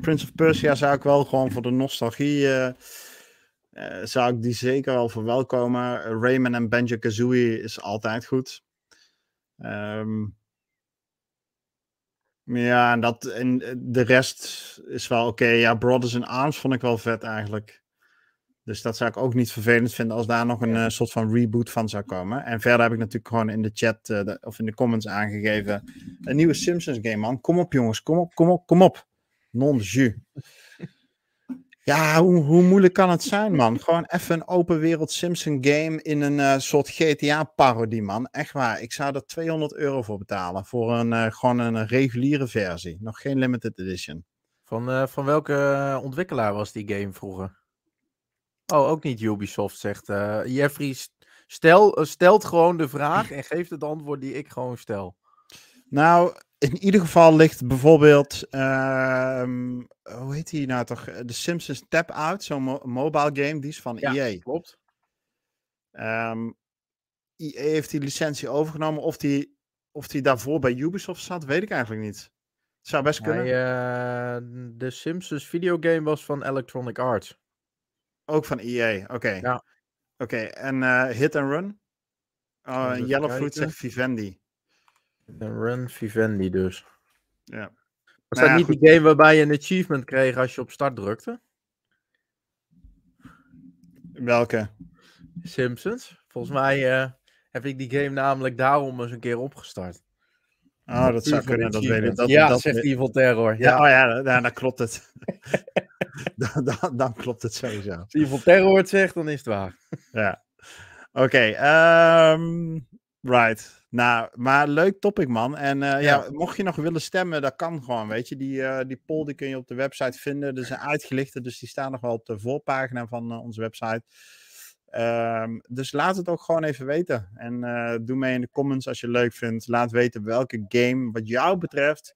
Prince of Persia zou ik wel gewoon voor de nostalgie, zou ik die zeker wel verwelkomen. Rayman en Banjo-Kazooie is altijd goed. Um, ja, en, dat, en eh, de rest is wel oké. Ja, Brothers in Arms vond ik wel vet eigenlijk. Dus dat zou ik ook niet vervelend vinden als daar nog een uh, soort van reboot van zou komen. En verder heb ik natuurlijk gewoon in de chat uh, de, of in de comments aangegeven. Een nieuwe Simpsons game, man. Kom op, jongens. Kom op, kom op, kom op. Non jus. Ja, hoe, hoe, moeilijk kan het zijn, man? Gewoon even een open wereld Simpson game in een uh, soort GTA-parodie, man. Echt waar. Ik zou er 200 euro voor betalen. Voor een, gewoon een reguliere versie. Nog geen limited edition. Van, van welke ontwikkelaar was die game vroeger? Oh, ook niet Ubisoft, zegt Jeffrey. Stel, stelt gewoon de vraag <laughs> en geeft het antwoord die ik gewoon stel. Nou, in ieder geval ligt bijvoorbeeld, uh, hoe heet die nou toch? The Simpsons Tap Out, zo'n mo mobile game, die is van ja, EA. klopt. Um, ehm, EA heeft die licentie overgenomen. Of die, of die daarvoor bij Ubisoft zat, weet ik eigenlijk niet. Zou best kunnen. Hij, uh, de Simpsons videogame was van Electronic Arts. Ook van EA, oké. Ja. Oké, en uh, Hit and Run? Uh, Yellowfruit zegt Vivendi. Een run Vivendi dus. Ja. Was nou dat niet die game waarbij je een achievement kreeg als je op start drukte? Welke? Simpsons. Volgens mij uh, heb ik die game namelijk daarom eens een keer opgestart. Oh, dat zou kunnen, dat weet ik. Dat, ja, dat, zegt Evil Terror. Ja, ja, oh ja dan, klopt het. <laughs> <laughs> dan, dan, dan, klopt het sowieso. Als Evil Terror het zegt, dan is het waar. ja. Oké, okay, um, ehm, right. Nou, maar leuk topic, man. En ja. ja. mocht je nog willen stemmen, dat kan gewoon, weet je. Die, die poll die kun je op de website vinden. Er zijn uitgelichten, dus die staan nog wel op de voorpagina van onze website. Um, dus laat het ook gewoon even weten. En doe mee in de comments als je het leuk vindt. Laat weten welke game, wat jou betreft,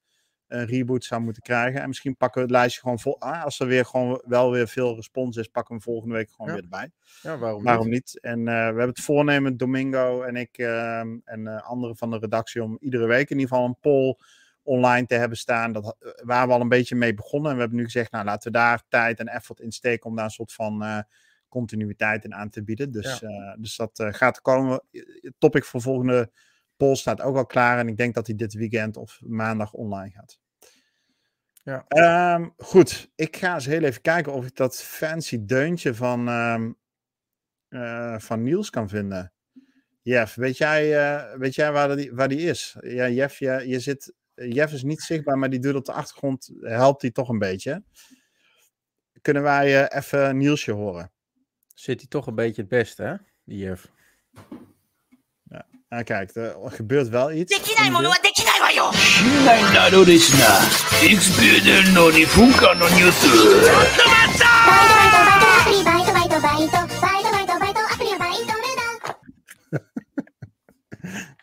een reboot zou moeten krijgen. En misschien pakken we het lijstje gewoon vol. Ah, als er weer gewoon wel weer veel respons is, pakken we hem volgende week gewoon weer erbij. Ja, waarom, waarom niet? En uh, we hebben het voornemen, Domingo en ik uh, en uh, anderen van de redactie, om iedere week in ieder geval een poll online te hebben staan. Dat, waar we al een beetje mee begonnen. En we hebben nu gezegd, nou laten we daar tijd en effort in steken om daar een soort van continuïteit in aan te bieden. Dus, ja. dus dat gaat komen. Het topic voor volgende poll staat ook al klaar. En ik denk dat hij dit weekend of maandag online gaat. Ja. Um, goed, ik ga eens heel even kijken of ik dat fancy deuntje van, um, uh, van Niels kan vinden. Jeff, weet jij, uh, weet jij waar, die, waar die is? Ja, Jeff, je, je zit, Jeff is niet zichtbaar, maar die doet op de achtergrond, helpt hij toch een beetje. Kunnen wij uh, even Nielsje horen? Zit hij toch een beetje het beste, hè, die Jeff? Ah, kijk, er gebeurt wel iets. <laughs>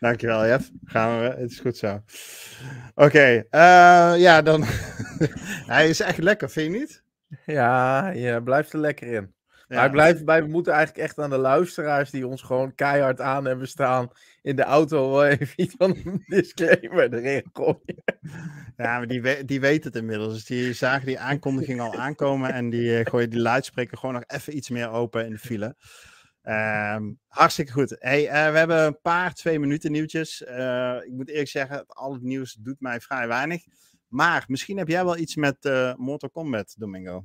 Dankjewel, Jeff. Gaan we. Het is goed zo. Oké, okay, uh, ja, dan. <laughs> Hij is echt lekker, vind je niet? Ja, je blijft er lekker in. Ja. Maar bij, we moeten eigenlijk echt aan de luisteraars die ons gewoon keihard aan hebben staan in de auto wel even iets van een <laughs> disclaimer erin gooien. Ja, maar die, die weten het inmiddels. Dus die zagen die aankondiging al aankomen en die uh, gooien die luidspreker gewoon nog even iets meer open in de file. Um, hartstikke goed. Hey, uh, we hebben een paar twee minuten nieuwtjes. Uh, ik moet eerlijk zeggen, al het nieuws doet mij vrij weinig. Maar misschien heb jij wel iets met Mortal Kombat, Domingo.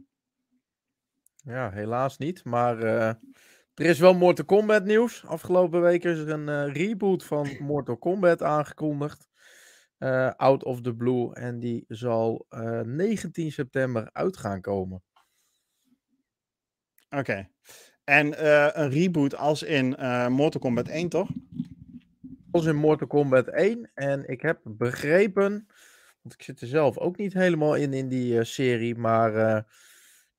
Ja, helaas niet. Maar uh, er is wel Mortal Kombat nieuws. Afgelopen week is er een uh, reboot van <clears throat> Mortal Kombat aangekondigd. Uh, out of the blue. En die zal 19 september uit gaan komen. Oké. Okay. En een reboot als in Mortal Kombat 1, toch? Als in Mortal Kombat 1. En ik heb begrepen, want ik zit er zelf ook niet helemaal in in die serie, maar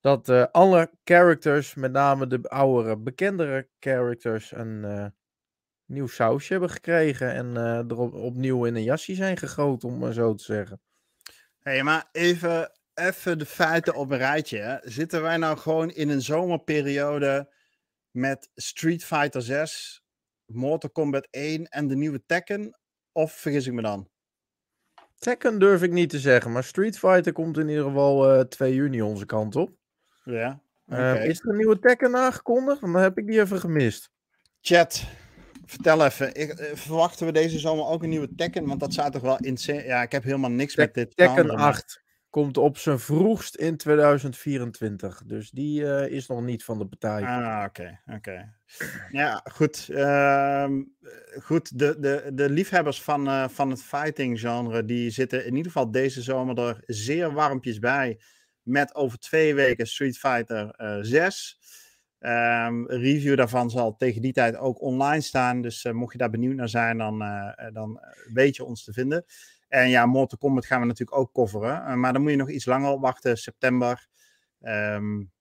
dat uh, alle characters, met name de oudere, bekendere characters, een uh, nieuw sausje hebben gekregen en uh, er op, opnieuw in een jasje zijn gegoten, om maar zo te zeggen. Hé, hey, maar even, even de feiten op een rijtje. Hè? Zitten wij nou gewoon in een zomerperiode met Street Fighter 6, Mortal Kombat 1 en de nieuwe Tekken? Of vergis ik me dan? Tekken durf ik niet te zeggen, maar Street Fighter komt in ieder geval 2 juni onze kant op. Ja. Okay. is er een nieuwe Tekken aangekondigd? Dan heb ik die even gemist. Chat, vertel even. Ik, eh, verwachten we deze zomer ook een nieuwe Tekken? Want dat zou toch wel in. Ja, ik heb helemaal niks met dit. Tekken 8 komt op zijn vroegst in 2024. Dus die uh, is nog niet van de partij. Ah, oké. Okay, oké. Ja, goed. Uh, goed, de, de, de liefhebbers van, uh, van het fighting genre, die zitten in ieder geval deze zomer er zeer warmpjes bij met over twee weken Street Fighter 6. Um, ehm, review daarvan zal tegen die tijd ook online staan. Dus uh, mocht je daar benieuwd naar zijn, dan, uh, dan weet je ons te vinden. En ja, Mortal Kombat gaan we natuurlijk ook coveren. Uh, maar dan moet je nog iets langer op wachten, september. Um,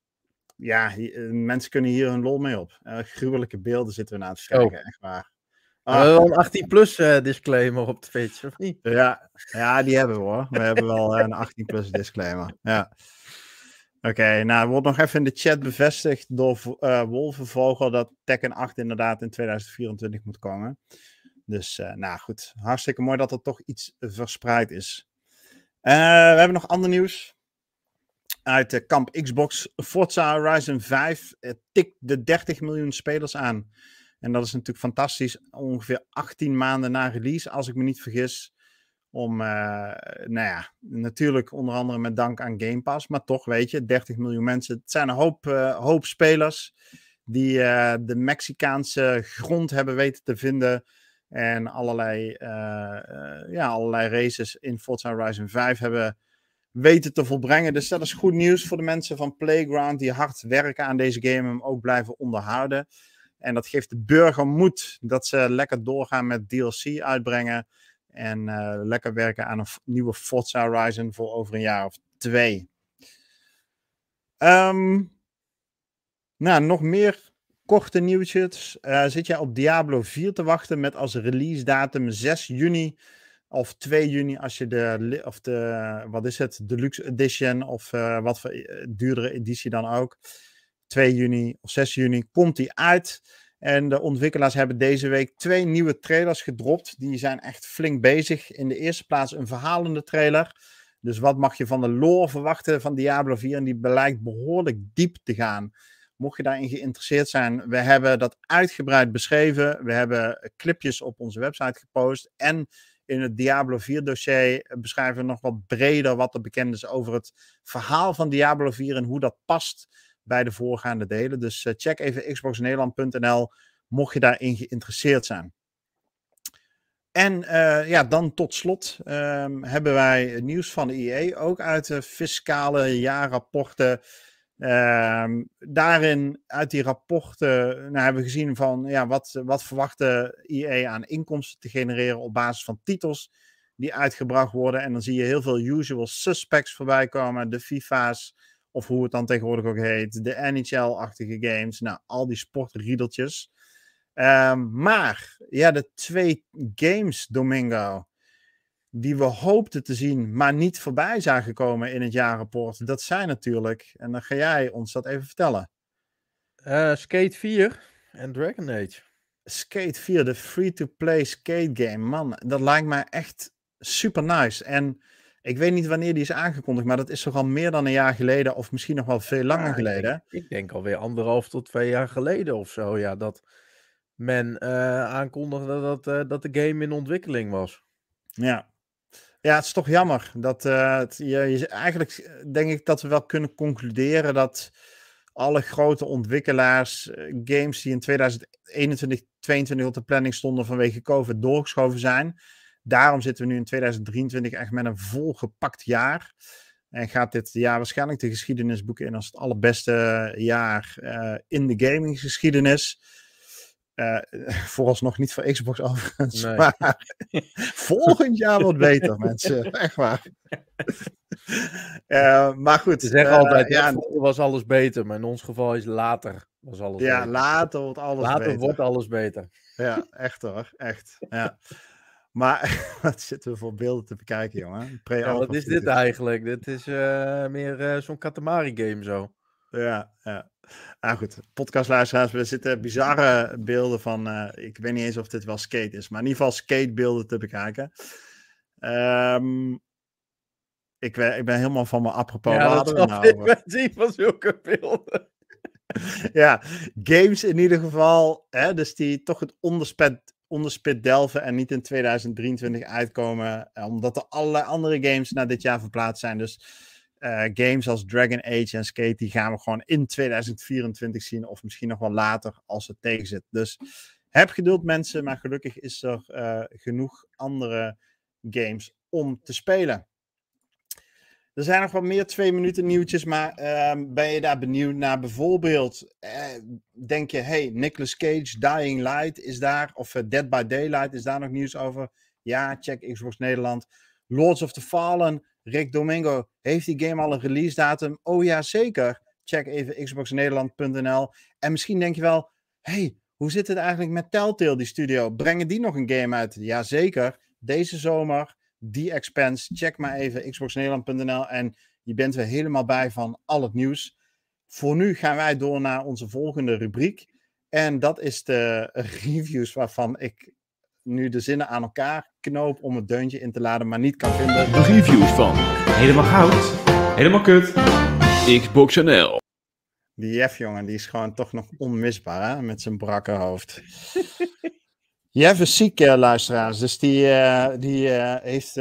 ja, mensen kunnen hier hun lol mee op. gruwelijke beelden zitten we naar te kijken, oh. echt waar. Ah. We hebben wel een 18-plus disclaimer op Twitch, of niet? Ja, ja, die hebben we hoor. We hebben wel een 18-plus disclaimer. Ja. Oké, nou, wordt nog even in de chat bevestigd door uh, Wolvenvogel dat Tekken 8 inderdaad in 2024 moet komen. Dus, uh, nou goed, hartstikke mooi dat er toch iets verspreid is. Uh, we hebben nog ander nieuws. Uit de kamp Xbox. Forza Horizon 5 tikt de 30 miljoen spelers aan. En dat is natuurlijk fantastisch. Ongeveer 18 maanden na release, als ik me niet vergis. Om, uh, nou ja, natuurlijk onder andere met dank aan Game Pass, maar toch, weet je, 30 miljoen mensen. Het zijn een hoop, uh, hoop spelers die uh, de Mexicaanse grond hebben weten te vinden. En allerlei, ja, allerlei races in Forza Horizon 5 hebben weten te volbrengen. Dus dat is goed nieuws voor de mensen van Playground die hard werken aan deze game en hem ook blijven onderhouden. En dat geeft de burger moed dat ze lekker doorgaan met DLC uitbrengen. En uh, lekker werken aan een nieuwe Forza Horizon voor over een jaar of twee. Um, nou, nog meer korte nieuwtjes. Uh, zit jij op Diablo 4 te wachten met als release datum 6 juni of 2 juni als je de, of de wat is het, Deluxe Edition of uh, wat voor duurdere editie dan ook. 2 juni of 6 juni komt die uit. En de ontwikkelaars hebben deze week twee nieuwe trailers gedropt. Die zijn echt flink bezig. In de eerste plaats een verhalende trailer. Dus wat mag je van de lore verwachten van Diablo 4? En die blijkt behoorlijk diep te gaan. Mocht je daarin geïnteresseerd zijn, we hebben dat uitgebreid beschreven. We hebben clipjes op onze website gepost. En in het Diablo 4 dossier beschrijven we nog wat breder wat er bekend is over het verhaal van Diablo 4 en hoe dat past bij de voorgaande delen. Dus eh, check even xboxnederland.nl mocht je daarin geïnteresseerd zijn. En uh, ja, dan tot slot um, hebben wij nieuws van de IE, ook uit de fiscale jaarrapporten. Um, daarin, uit die rapporten, nou, hebben we gezien van ja, wat, wat verwacht IE aan inkomsten te genereren op basis van titels die uitgebracht worden. En dan zie je heel veel usual suspects voorbij komen, de FIFA's, of hoe het dan tegenwoordig ook heet, de NHL-achtige games, nou, al die sportriedeltjes. Um, maar, ja, de twee games, Domingo, die we hoopten te zien, maar niet voorbij zagen komen in het jaarrapport, dat zijn natuurlijk, en dan ga jij ons dat even vertellen. Uh, Skate 4 en Dragon Age. Skate 4, de free-to-play skate game. Man, dat lijkt mij echt super nice. En ik weet niet wanneer die is aangekondigd, maar dat is toch al meer dan een jaar geleden, of misschien nog wel veel langer geleden. Ik, ik denk alweer anderhalf tot twee jaar geleden of zo, ja, dat men uh, aankondigde dat, uh, dat de game in ontwikkeling was. Ja. Ja, het is toch jammer. Dat, uh, het, je, je, eigenlijk denk ik dat we wel kunnen concluderen dat alle grote ontwikkelaars games die in 2021, 2022 op de planning stonden vanwege COVID doorgeschoven zijn. Daarom zitten we nu in 2023 echt met een volgepakt jaar. En gaat dit jaar waarschijnlijk de geschiedenisboeken in als het allerbeste jaar uh, in de gaminggeschiedenis. Uh, <laughs> vooralsnog niet voor Xbox overigens. Nee. Maar <laughs> volgend jaar wordt beter, mensen. <laughs> Echt waar. uh, maar goed. Ze zeggen altijd, ja, was alles beter. Maar in ons geval is later was alles ja, beter. later wordt alles later beter. wordt alles beter. Ja, echt hoor. Echt. Ja. Maar <laughs> wat zitten we voor beelden te bekijken, jongen? Ja, wat is dit eigenlijk? Dit is uh, meer uh, zo'n Katamari-game zo. Ja, ja. Nou goed, podcastluisteraars, we zitten bizarre beelden van, uh, ik weet niet eens of dit wel skate is, maar in ieder geval skatebeelden te bekijken. Um, ik, ik ben helemaal van mijn apropos. Ja, dat nou ik zien van zulke beelden. <laughs> ja, games in ieder geval, hè, dus die toch het onderspet onderspit delven en niet in 2023 uitkomen. Eh, omdat er allerlei andere games naar dit jaar verplaatst zijn. Dus uh, games als Dragon Age en Skate, die gaan we gewoon in 2024 zien. Of misschien nog wel later als het tegenzit. Dus heb geduld mensen, maar gelukkig is er uh, genoeg andere games om te spelen. Er zijn nog wat meer twee minuten nieuwtjes, maar uh, ben je daar benieuwd naar? Bijvoorbeeld, eh, denk je, hey, Nicolas Cage, Dying Light is daar, of uh, Dead by Daylight, is daar nog nieuws over? Ja, check Xbox Nederland. Lords of the Fallen, Rick Domingo, heeft die game al een release datum? Oh ja, zeker. Check even xboxnederland.nl. En misschien denk je wel, hey, hoe zit het eigenlijk met Telltale, die studio? Brengen die nog een game uit? Jazeker, deze zomer die expense. Check maar even xboxnederland.nl en je bent weer helemaal bij van al het nieuws. Voor nu gaan wij door naar onze volgende rubriek. En dat is de reviews waarvan ik nu de zinnen aan elkaar knoop om het deuntje in te laden, maar niet kan vinden. De reviews van Helemaal Goud, Helemaal Kut, Xbox NL. Die Jeff, jongen, die is gewoon toch nog onmisbaar hè? met zijn brakke hoofd. <laughs> Jeff is ziek, uh, luisteraars. Dus die, uh, die, uh, heeft,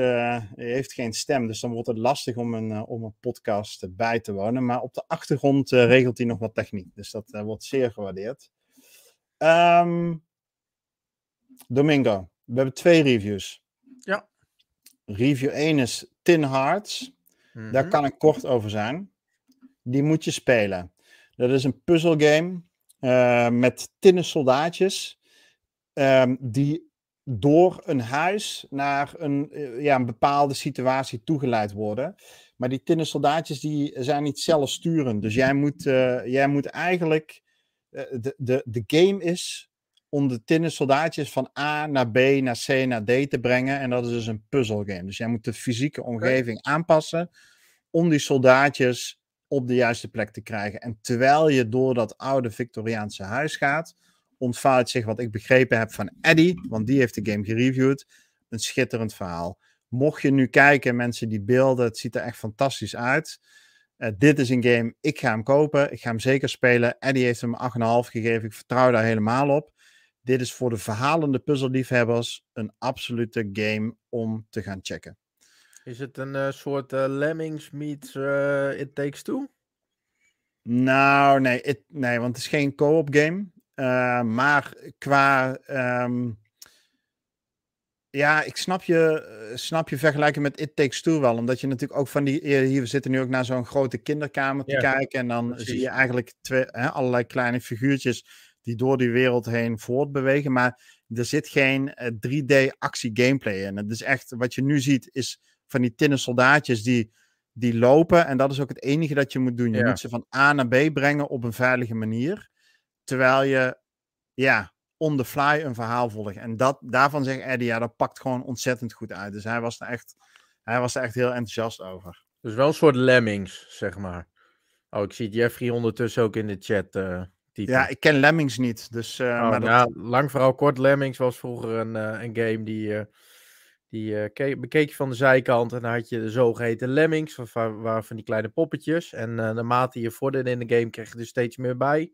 heeft geen stem. Dus dan wordt het lastig om een, om een podcast bij te wonen. Maar op de achtergrond regelt hij nog wat techniek. Dus dat wordt zeer gewaardeerd. Um, Domingo, we hebben twee reviews. Ja. Review 1 is Tin Hearts. Mm -hmm. Daar kan ik kort over zijn. Die moet je spelen. Dat is een puzzelgame met tinnen soldaatjes. Um, die door een huis naar een, ja, een bepaalde situatie toegeleid worden. Maar die tinnen soldaatjes die zijn niet zelfsturend. Dus jij moet, uh, jij moet eigenlijk. Uh, de, de, de game is om de tinnen soldaatjes van A naar B, naar C, naar D te brengen. En dat is dus een puzzelgame. Dus jij moet de fysieke omgeving aanpassen om die soldaatjes op de juiste plek te krijgen. En terwijl je door dat oude Victoriaanse huis gaat, ontvouwt zich wat ik begrepen heb van Eddie, want die heeft de game gereviewd, een schitterend verhaal. Mocht je nu kijken, mensen die beelden, het ziet er echt fantastisch uit. Uh, dit is een game, ik ga hem kopen, ik ga hem zeker spelen. Eddie heeft hem 8,5 gegeven, ik vertrouw daar helemaal op. Dit is voor de verhalende puzzelliefhebbers een absolute game om te gaan checken. Is het een uh, soort uh, Lemmings meets uh, It Takes Two? Nou, nee, it, nee, want het is geen co-op game. Maar qua. Um, ja, ik snap je, snap je vergelijken met It Takes Two wel. Omdat je natuurlijk ook van die. Hier, we zitten nu ook naar zo'n grote kinderkamer te ja, kijken. En dan precies. zie je eigenlijk twee, hè, allerlei kleine figuurtjes die door die wereld heen voortbewegen. Maar er zit geen 3D actie gameplay in. Het is echt, wat je nu ziet, is van die tinnen soldaatjes die, die lopen. En dat is ook het enige dat je moet doen. Je ja. moet ze van A naar B brengen op een veilige manier. Terwijl je, ja, on the fly een verhaal volgt. En dat, daarvan zegt Eddie, ja, dat pakt gewoon ontzettend goed uit. Dus hij was er echt, hij was er echt heel enthousiast over. Dus wel een soort lemmings, zeg maar. Oh, ik zie Jeffrey ondertussen ook in de chat uh, typen. Ja, ik ken Lemmings niet. Dus, uh, oh, maar dat... ja, lang vooral kort. Lemmings was vroeger een, uh, een game die die bekeek je van de zijkant en dan had je de zogeheten lemmings, waar, waar van die kleine poppetjes. En naarmate je vorderde in de game, kreeg je er steeds meer bij.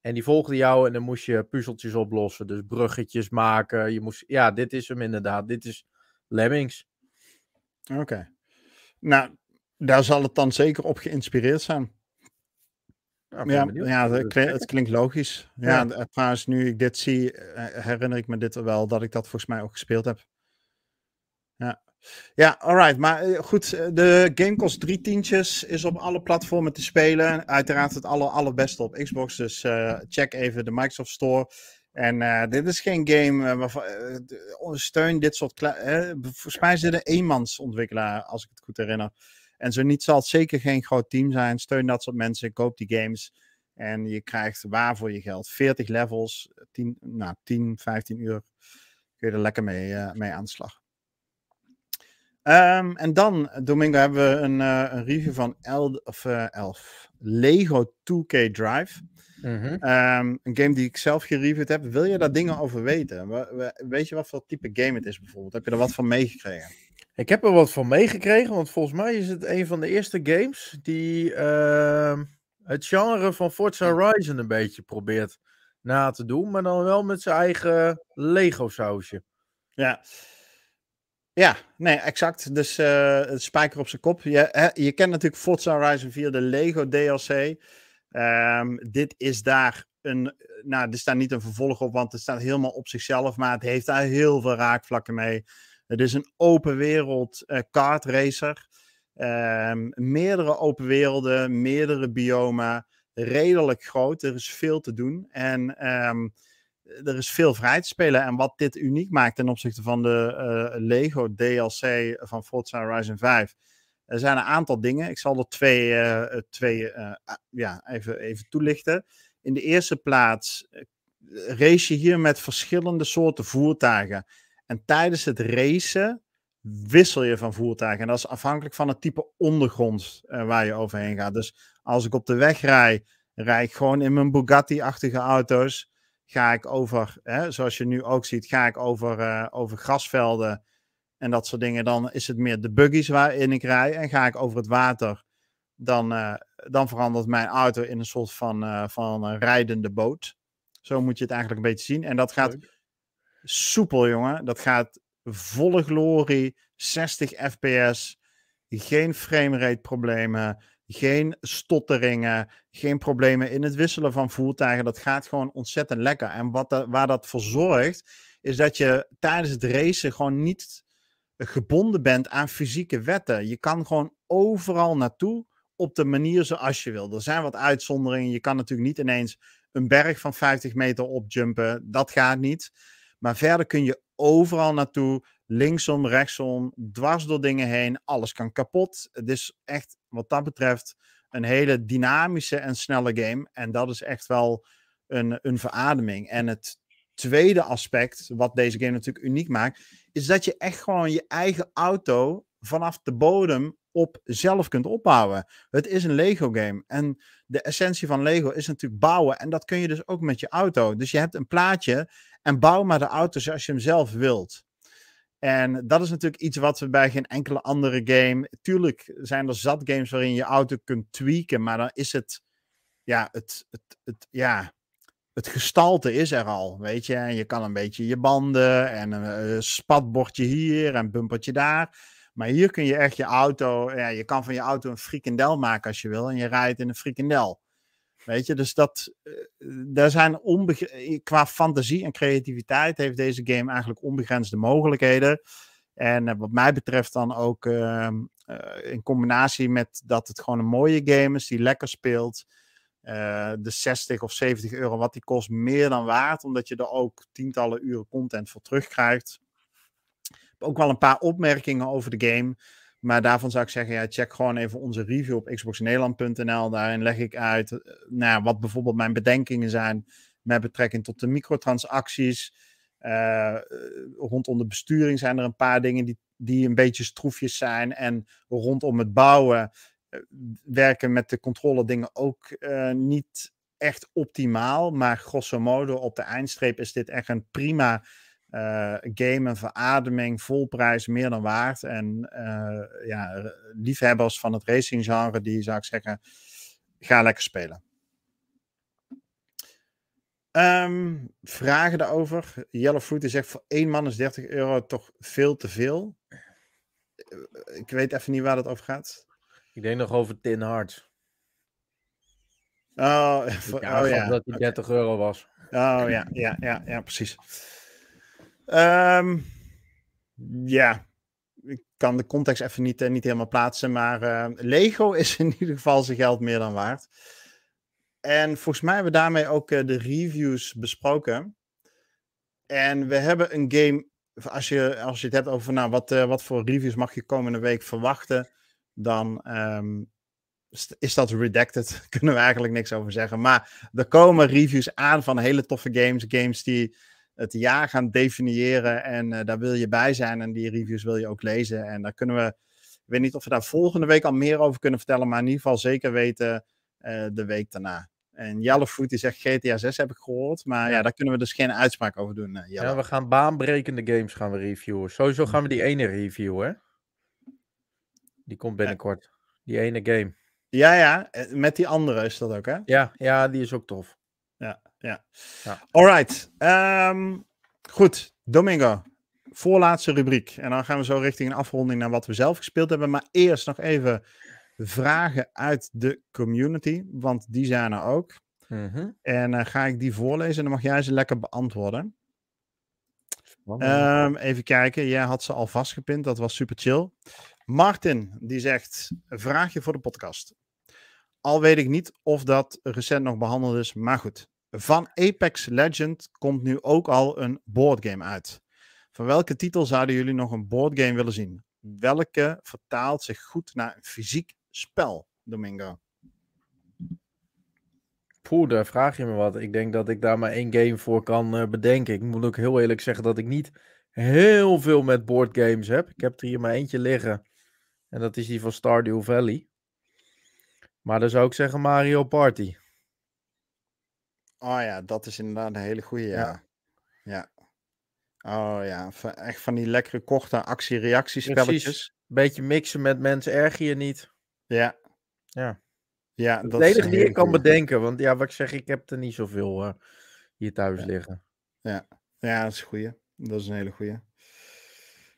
En die volgden jou en dan moest je puzzeltjes oplossen. Dus bruggetjes maken. Je moest, ja, dit is hem inderdaad. Dit is lemmings. Oké. Okay. Nou, daar zal het dan zeker op geïnspireerd zijn. Ja, ja het, klinkt, het, klinkt logisch. Ja, ja. trouwens, nu ik dit zie, eh, herinner ik me dit wel dat ik dat volgens mij ook gespeeld heb. Ja. Ja, alright. Maar eh, goed, eh, de game kost drie tientjes, is op alle platformen te spelen. Uiteraard het aller, allerbeste op Xbox, dus uh, check even de Microsoft Store. En dit is geen game waarvan uh, steun dit soort. volgens mij is dit een eenmansontwikkelaar, als ik het goed herinner. En zo niet zal het zeker geen groot team zijn. Steun dat soort mensen, koop die games. En je krijgt waar voor je geld. 40 levels, 10, nou, 10 15 uur. Kun je er lekker mee, mee aan de slag. Um, en dan, Domingo, hebben we een, uh, een review van El, of, uh, Elf. Lego 2K Drive. Mm -hmm. um, een game die ik zelf gereviewd heb. Wil je daar dingen over weten? weet je wat voor type game het is bijvoorbeeld? Heb je er wat van meegekregen? Ik heb er wat van meegekregen, want volgens mij is het een van de eerste games die uh, het genre van Forza Horizon een beetje probeert na te doen, maar dan wel met zijn eigen Lego sausje. Ja, ja, nee, exact. Dus het spijker op zijn kop. Je, hè, je kent natuurlijk Forza Horizon 4, de Lego DLC. Ehm, dit is daar een, nou, er staat niet een vervolg op, want het staat helemaal op zichzelf, maar het heeft daar heel veel raakvlakken mee. Het is een open wereld uh, kart racer. Um, meerdere open werelden, meerdere biomen, redelijk groot. Er is veel te doen. En um, er is veel vrij te spelen. En wat dit uniek maakt ten opzichte van de uh, Lego DLC van Forza Horizon 5. Er zijn een aantal dingen. Ik zal er twee, uh, twee uh, ja, even, even toelichten. In de eerste plaats race je hier met verschillende soorten voertuigen. En tijdens het racen wissel je van voertuigen. En dat is afhankelijk van het type ondergrond waar je overheen gaat. Dus als ik op de weg rij, rijd ik gewoon in mijn Bugatti-achtige auto's ga ik over, hè, zoals je nu ook ziet, ga ik over, uh, over grasvelden en dat soort dingen. Dan is het meer de buggies waarin ik rij. En ga ik over het water, dan, uh, dan verandert mijn auto in een soort van, uh, van een rijdende boot. Zo moet je het eigenlijk een beetje zien. En dat gaat soepel, jongen. Dat gaat volle glorie, 60 fps, geen framerate problemen. Geen stotteringen, geen problemen in het wisselen van voertuigen. Dat gaat gewoon ontzettend lekker. En wat waar dat voor zorgt, is dat je tijdens het racen gewoon niet gebonden bent aan fysieke wetten. Je kan gewoon overal naartoe op de manier zoals je wil. Er zijn wat uitzonderingen. Je kan natuurlijk niet ineens een berg van 50 meter opjumpen. Dat gaat niet. Maar verder kun je overal naartoe. Linksom, rechtsom, dwars door dingen heen. Alles kan kapot. Het is echt, wat dat betreft, een hele dynamische en snelle game. En dat is echt wel een, een verademing. En het tweede aspect, wat deze game natuurlijk uniek maakt, is dat je echt gewoon je eigen auto vanaf de bodem op zelf kunt opbouwen. Het is een Lego game. En de essentie van Lego is natuurlijk bouwen. En dat kun je dus ook met je auto. Dus je hebt een plaatje en bouw maar de auto zoals je hem zelf wilt. En dat is natuurlijk iets wat we bij geen enkele andere game. Tuurlijk zijn er zat games waarin je auto kunt tweaken, maar dan is het. Ja, het, het, het, ja, het gestalte is er al, weet je. En je kan een beetje je banden en een spatbordje hier en bumpertje daar. Maar hier kun je echt je auto, ja, je kan van je auto een frikandel maken als je wil en je rijdt in een frikandel. Weet je, dus dat, uh, daar zijn qua fantasie en creativiteit heeft deze game eigenlijk onbegrensde mogelijkheden. En uh, wat mij betreft dan ook uh, in combinatie met dat het gewoon een mooie game is die lekker speelt. de 60 of 70 euro wat die kost, meer dan waard, omdat je er ook tientallen uren content voor terugkrijgt. Ook wel een paar opmerkingen over de game. Maar daarvan zou ik zeggen, ja, check gewoon even onze review op xboxnederland.nl. Daarin leg ik uit uh, nou, wat bijvoorbeeld mijn bedenkingen zijn met betrekking tot de microtransacties. Uh, rondom de besturing zijn er een paar dingen die, die een beetje stroefjes zijn. En rondom het bouwen werken met de controle dingen ook niet echt optimaal. Maar grosso modo op de eindstreep is dit echt een prima uh, game, een verademing, vol prijs, meer dan waard. En uh, ja, liefhebbers van het racing genre, die zou ik zeggen, ga lekker spelen. Um, vragen daarover. Yellow Fruit zegt voor één man is 30 euro toch veel te veel. Ik weet even niet waar dat over gaat. Ik denk nog over Tin Hearts. Oh, <laughs> voor, oh ja. Dat die 30 okay. euro was. Oh ja, ja, ja, ja precies. Um, ja, ik kan de context even niet, uh, niet helemaal plaatsen, maar uh, Lego <laughs> is in ieder geval zijn geld meer dan waard. En volgens mij hebben we daarmee ook uh, de reviews besproken. En we hebben een game, als je, als je het hebt over nou, wat, wat voor reviews mag je komende week verwachten, dan um, is dat redacted. <laughs> Kunnen we eigenlijk niks over zeggen. Maar er komen reviews aan van hele toffe games, games die het jaar gaan definiëren. En uh, daar wil je bij zijn. En die reviews wil je ook lezen. En daar kunnen we. Ik weet niet of we daar volgende week al meer over kunnen vertellen. Maar in ieder geval zeker weten uh, de week daarna. En Jelle Food die zegt GTA 6 heb ik gehoord. Maar ja, ja daar kunnen we dus geen uitspraak over doen. Uh, ja, we gaan baanbrekende games gaan we reviewen. Sowieso gaan we die ene reviewen. Die komt binnenkort. Die ene game. Ja, ja. Met die andere is dat ook, hè? Ja, ja die is ook tof. Ja ja. Alright. Um, goed, Domingo. Voorlaatste rubriek. En dan gaan we zo richting een afronding naar wat we zelf gespeeld hebben. Maar eerst nog even vragen uit de community. Want die zijn er ook. Mm -hmm. En uh, ga ik die voorlezen en dan mag jij ze lekker beantwoorden. Um, even kijken. Jij had ze al vastgepind. Dat was super chill. Martin, die zegt: vraagje voor de podcast. Al weet ik niet of dat recent nog behandeld is, maar goed. Van Apex Legend komt nu ook al een boardgame uit. Van welke titel zouden jullie nog een boardgame willen zien? Welke vertaalt zich goed naar een fysiek spel, Domingo? Poeh, daar vraag je me wat. Ik denk dat ik daar maar één game voor kan uh, bedenken. Ik moet ook heel eerlijk zeggen dat ik niet heel veel met boardgames heb. Ik heb er hier maar eentje liggen. En dat is die van Stardew Valley. Maar dan zou ik zeggen Mario Party. Oh ja, dat is inderdaad een hele goede, ja. ja. Oh ja, echt van die lekkere korte actie-reactiespelletjes. Beetje mixen met mensen erger je niet. Ja. Ja. Ja, dat, is de enige die ik kan bedenken. Want ja, wat ik zeg, ik heb er niet zoveel uh, hier thuis ja. liggen. Ja. ja, dat is een goeie. Dat is een hele goeie.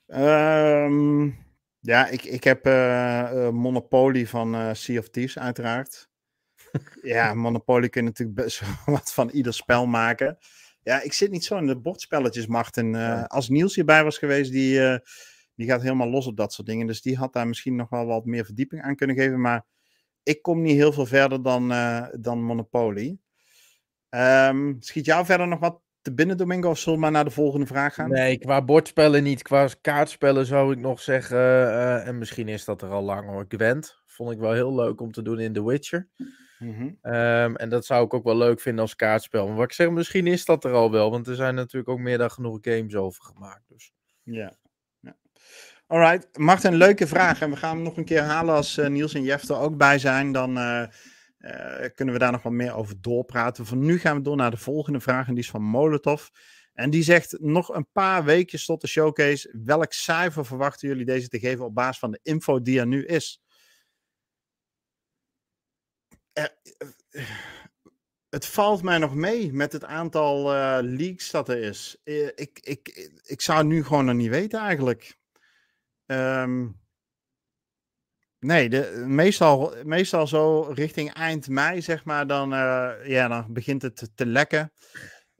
Um, ja, ik, ik heb uh, uh, Monopoly van Sea of Thieves uiteraard ja, Monopoly kun je natuurlijk best <laughs> wat van ieder spel maken. Ja, ik zit niet zo in de bordspelletjes, Martin. Uh, als Niels hierbij was geweest, die, uh, die gaat helemaal los op dat soort dingen. Dus die had daar misschien nog wel wat meer verdieping aan kunnen geven. Maar ik kom niet heel veel verder dan, uh, dan Monopoly. Um, schiet jou verder nog wat te binnen, Domingo? Of zullen we maar naar de volgende vraag gaan? Nee, qua bordspellen niet. Qua kaartspellen zou ik nog zeggen. Uh, en misschien is dat er al lang hoor. Gwent vond ik wel heel leuk om te doen in The Witcher. Mm -hmm. um, en dat zou ik ook wel leuk vinden als kaartspel. Maar wat ik zeg, misschien is dat er al wel. Want er zijn natuurlijk ook meer dan genoeg games over gemaakt. Dus. Ja. ja. Alright, Martin, leuke vraag. En we gaan hem nog een keer halen als uh, Niels en Jeff er ook bij zijn. Dan uh, uh, kunnen we daar nog wat meer over doorpraten. Voor nu gaan we door naar de volgende vraag. En die is van Molotov. En die zegt nog een paar weekjes tot de showcase. Welk cijfer verwachten jullie deze te geven op basis van de info die er nu is? Het valt mij nog mee met het aantal uh, leaks dat er is. ik, ik, ik zou het nu gewoon nog niet weten eigenlijk. Um, Nee, de, meestal, meestal zo richting eind mei, zeg maar, dan, ja, dan begint het te lekken.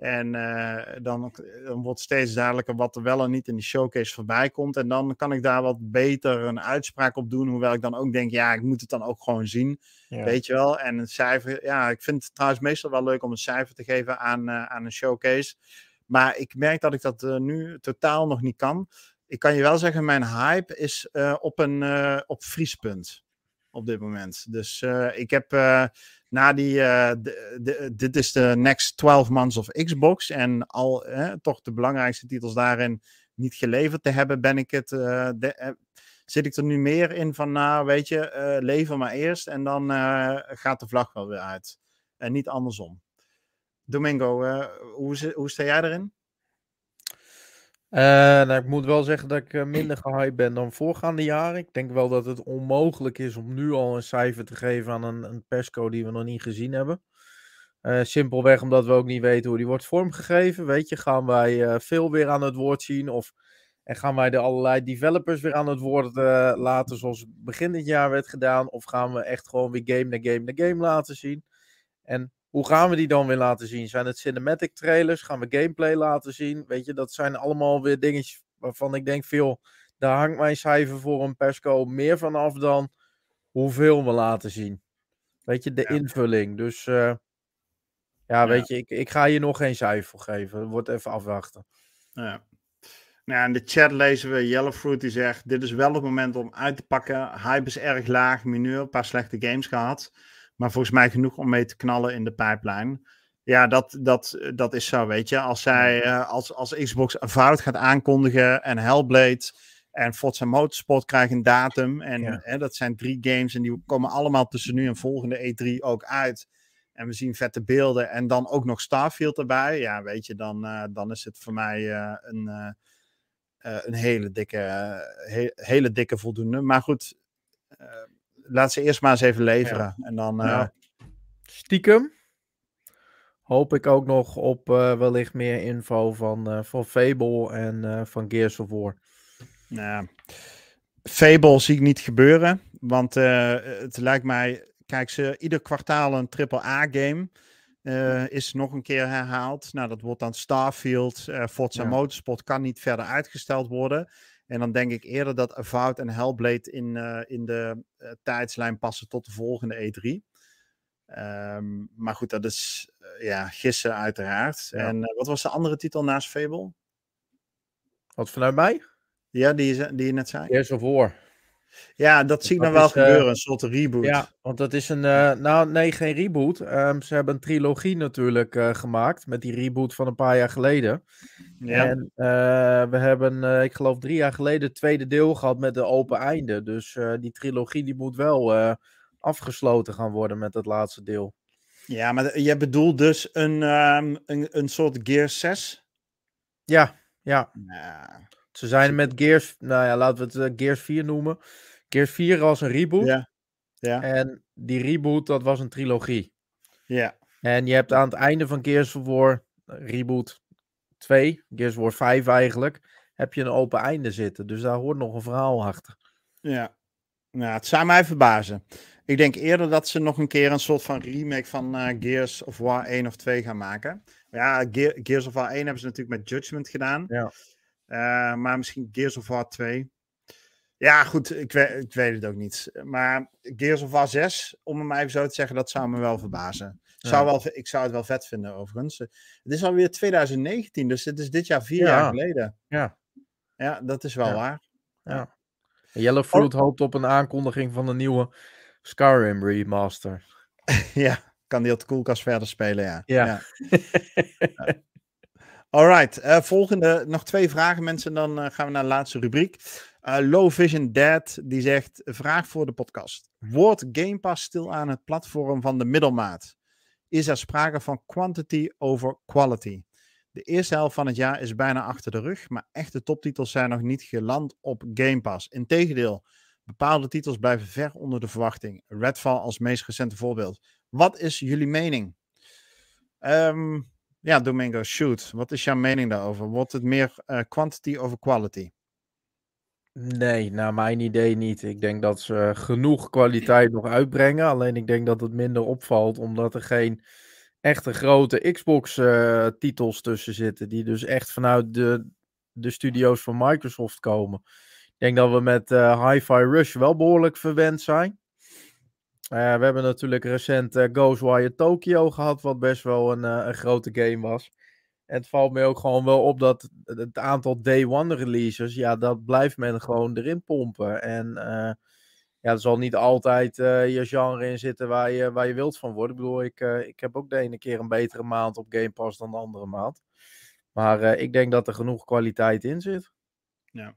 En uh, dan, dan wordt steeds duidelijker wat er wel en niet in de showcase voorbij komt. En dan kan ik daar wat beter een uitspraak op doen. Hoewel ik dan ook denk, ja, ik moet het dan ook gewoon zien. Ja. Weet je wel? En een cijfer, ja, ik vind het trouwens meestal wel leuk om een cijfer te geven aan, uh, aan een showcase. Maar ik merk dat ik dat nu totaal nog niet kan ik kan je wel zeggen, mijn hype is op een op vriespunt op dit moment. Dus uh, ik heb na die, de, de, dit is de next 12 months of Xbox en al toch de belangrijkste titels daarin niet geleverd te hebben, ben ik het, zit ik er nu meer in van, nou weet je, lever maar eerst en dan gaat de vlag wel weer uit. En niet andersom. Domingo, hoe, hoe sta jij erin? Uh, nou, ik moet wel zeggen dat ik uh, minder gehyped ben dan voorgaande jaren. Ik denk wel dat het onmogelijk is om nu al een cijfer te geven aan een, een die we nog niet gezien hebben. Uh, simpelweg omdat we ook niet weten hoe die wordt vormgegeven. Weet je, gaan wij veel weer aan het woord zien? Of en gaan wij de allerlei developers weer aan het woord laten zoals begin dit jaar werd gedaan? Of gaan we echt gewoon weer game na game na game laten zien? En hoe gaan we die dan weer laten zien? Zijn het cinematic trailers? Gaan we gameplay laten zien? Weet je, dat zijn allemaal weer dingetjes waarvan ik denk veel. Daar hangt mijn cijfer voor een persco meer van af dan hoeveel we laten zien. Weet je, de invulling. Dus uh, ja, ja, weet je, ik, ik ga hier nog geen cijfer voor geven. Wordt even afwachten. Ja. Nou, in de chat lezen we Yellowfruit die zegt: Dit is wel het moment om uit te pakken. Hype is erg laag, mineur, een paar slechte games gehad. Maar volgens mij genoeg om mee te knallen in de pipeline. Ja, dat, dat, dat is zo, weet je. Als zij, uh, als, als Xbox fout gaat aankondigen en Hellblade en Forza Motorsport krijgen een datum. En ja. hè, dat zijn drie games en die komen allemaal tussen nu en volgende E3 ook uit. En we zien vette beelden en dan ook nog Starfield erbij. Ja, weet je, dan, uh, dan is het voor mij uh, een, een hele dikke, he hele dikke voldoende. Maar goed, laat ze eerst maar eens even leveren. Ja. En dan. Uh... Stiekem hoop ik ook nog op uh, wellicht meer info van, uh, van Fable en van Gears of War. Nou, Fable zie ik niet gebeuren. Want het lijkt mij. Kijk, ze ieder kwartaal een AAA-game. is nog een keer herhaald. Nou, dat wordt dan Starfield. Forza ja. Motorsport kan niet verder uitgesteld worden. En dan denk ik eerder dat Avowed en Hellblade in, uh, in de uh, tijdslijn passen tot de volgende E3. Um, maar goed, dat is uh, ja, gissen uiteraard. Ja. En wat was de andere titel naast Fable? Wat vanuit mij? Ja, die je, die je net zei. Gears of War. Ja, dat zie ik dan wel is, gebeuren, een soort reboot. Ja, want dat is een. Uh, nou, nee, geen reboot. Um, ze hebben een trilogie natuurlijk uh, gemaakt. Met die reboot van een paar jaar geleden. Ja. En uh, we hebben, ik geloof, drie jaar geleden het tweede deel gehad met de open einde. Dus die trilogie die moet wel afgesloten gaan worden met het laatste deel. Ja, maar je bedoelt dus een, um, een, een soort Gear 6? Ja, ja. Nou. Ze zijn met Gears, nou ja, laten we het uh, Gears 4 noemen. Gears 4 was een reboot. Ja. ja. En die reboot, dat was een trilogie. Ja. En je hebt aan het einde van Gears of War, reboot 2, Gears of War 5 eigenlijk, heb je een open einde zitten. Dus daar hoort nog een verhaal achter. Ja. Nou, het zou mij verbazen. Ik denk eerder dat ze nog een keer een soort van remake van uh, Gears of War 1 of 2 gaan maken. Ja, Ge Gears of War 1 hebben ze natuurlijk met Judgment gedaan. Ja. Uh, maar misschien Gears of War 2. Ja, goed, ik weet, ik weet het ook niet. Maar Gears of War 6, om hem even zo te zeggen, dat zou me wel verbazen. Zou wel, ik zou het wel vet vinden, overigens. Het is alweer 2019, dus het is dit jaar vier jaar geleden. Ja. Ja, dat is wel waar. Ja. Yellow Fruit hoopt op een aankondiging van de nieuwe Skyrim remaster. <laughs> ja, kan die op de koelkast verder spelen, ja. Ja. ja. <laughs> Alright, uh, volgende, nog twee vragen mensen, dan uh, gaan we naar de laatste rubriek. Uh, Low Vision Dad, die zegt, vraag voor de podcast. Wordt Game Pass stil aan het platform van de middelmaat? Is er sprake van quantity over quality? De eerste helft van het jaar is bijna achter de rug, maar echte toptitels zijn nog niet geland op Game Pass. Integendeel, bepaalde titels blijven ver onder de verwachting. Redfall als meest recente voorbeeld. Wat is jullie mening? Um, ja, Domingo, shoot. Wat is jouw mening daarover? Wordt het meer uh, quantity over quality? Nee, naar mijn idee niet. Ik denk dat ze genoeg kwaliteit nog uitbrengen. Alleen ik denk dat het minder opvalt, omdat er geen echte grote Xbox-titels uh, tussen zitten. Die dus echt vanuit de, de studio's van Microsoft komen. Ik denk dat we met uh, Hi-Fi Rush wel behoorlijk verwend zijn. Uh, we hebben natuurlijk recent uh, Ghostwire Tokyo gehad, wat best wel een, uh, een grote game was. En het valt me ook gewoon wel op dat het aantal day one releases, ja, dat blijft men gewoon erin pompen. En ja, er zal niet altijd je genre in zitten waar je, waar je wilt van worden. Ik bedoel, ik, ik heb ook de ene keer een betere maand op Game Pass dan de andere maand. Maar ik denk dat er genoeg kwaliteit in zit. Ja,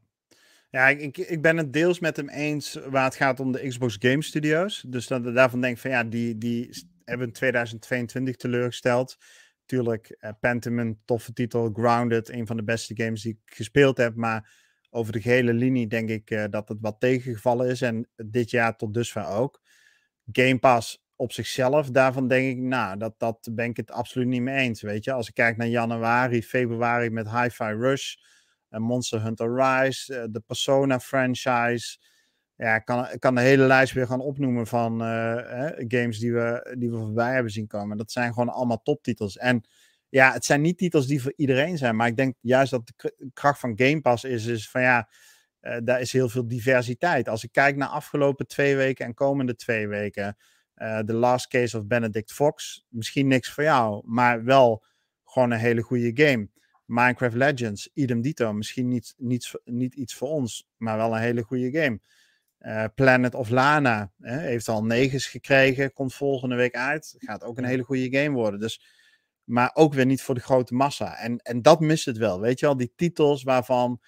ja, ik, ik ben het deels met hem eens waar het gaat om de Xbox Game Studios. Dus dat daarvan denk ik van ja, die, die hebben in 2022 teleurgesteld. Tuurlijk, uh, Pentiment, toffe titel. Grounded, een van de beste games die ik gespeeld heb. Maar over de gehele linie denk ik uh, dat het wat tegengevallen is. En dit jaar tot dusver ook. Game Pass op zichzelf, daarvan denk ik, nou, dat, dat ben ik het absoluut niet mee eens. Weet je, als ik kijk naar januari, februari met Hi-Fi Rush Monster Hunter Rise, eh, de Persona franchise. Ja, ik kan, ik kan de hele lijst weer gaan opnoemen van uh, games die we, die we voorbij hebben zien komen. Dat zijn gewoon allemaal toptitels. En ja, het zijn niet titels die voor iedereen zijn. Maar ik denk juist dat de kracht van Game Pass is, is van ja, daar is heel veel diversiteit. Als ik kijk naar afgelopen twee weken en komende twee weken. The uh, Last Case of Benedict Fox. Misschien niks voor jou, maar wel gewoon een hele goede game. Minecraft Legends, idem dito. Misschien niet, niet, niet iets voor ons, maar wel een hele goede game. Uh, Planet of Lana hè, heeft al negens gekregen, komt volgende week uit. Gaat ook een hele goede game worden. Dus, maar ook weer niet voor de grote massa. En, en dat mist het wel. Weet je wel, die titels waarvan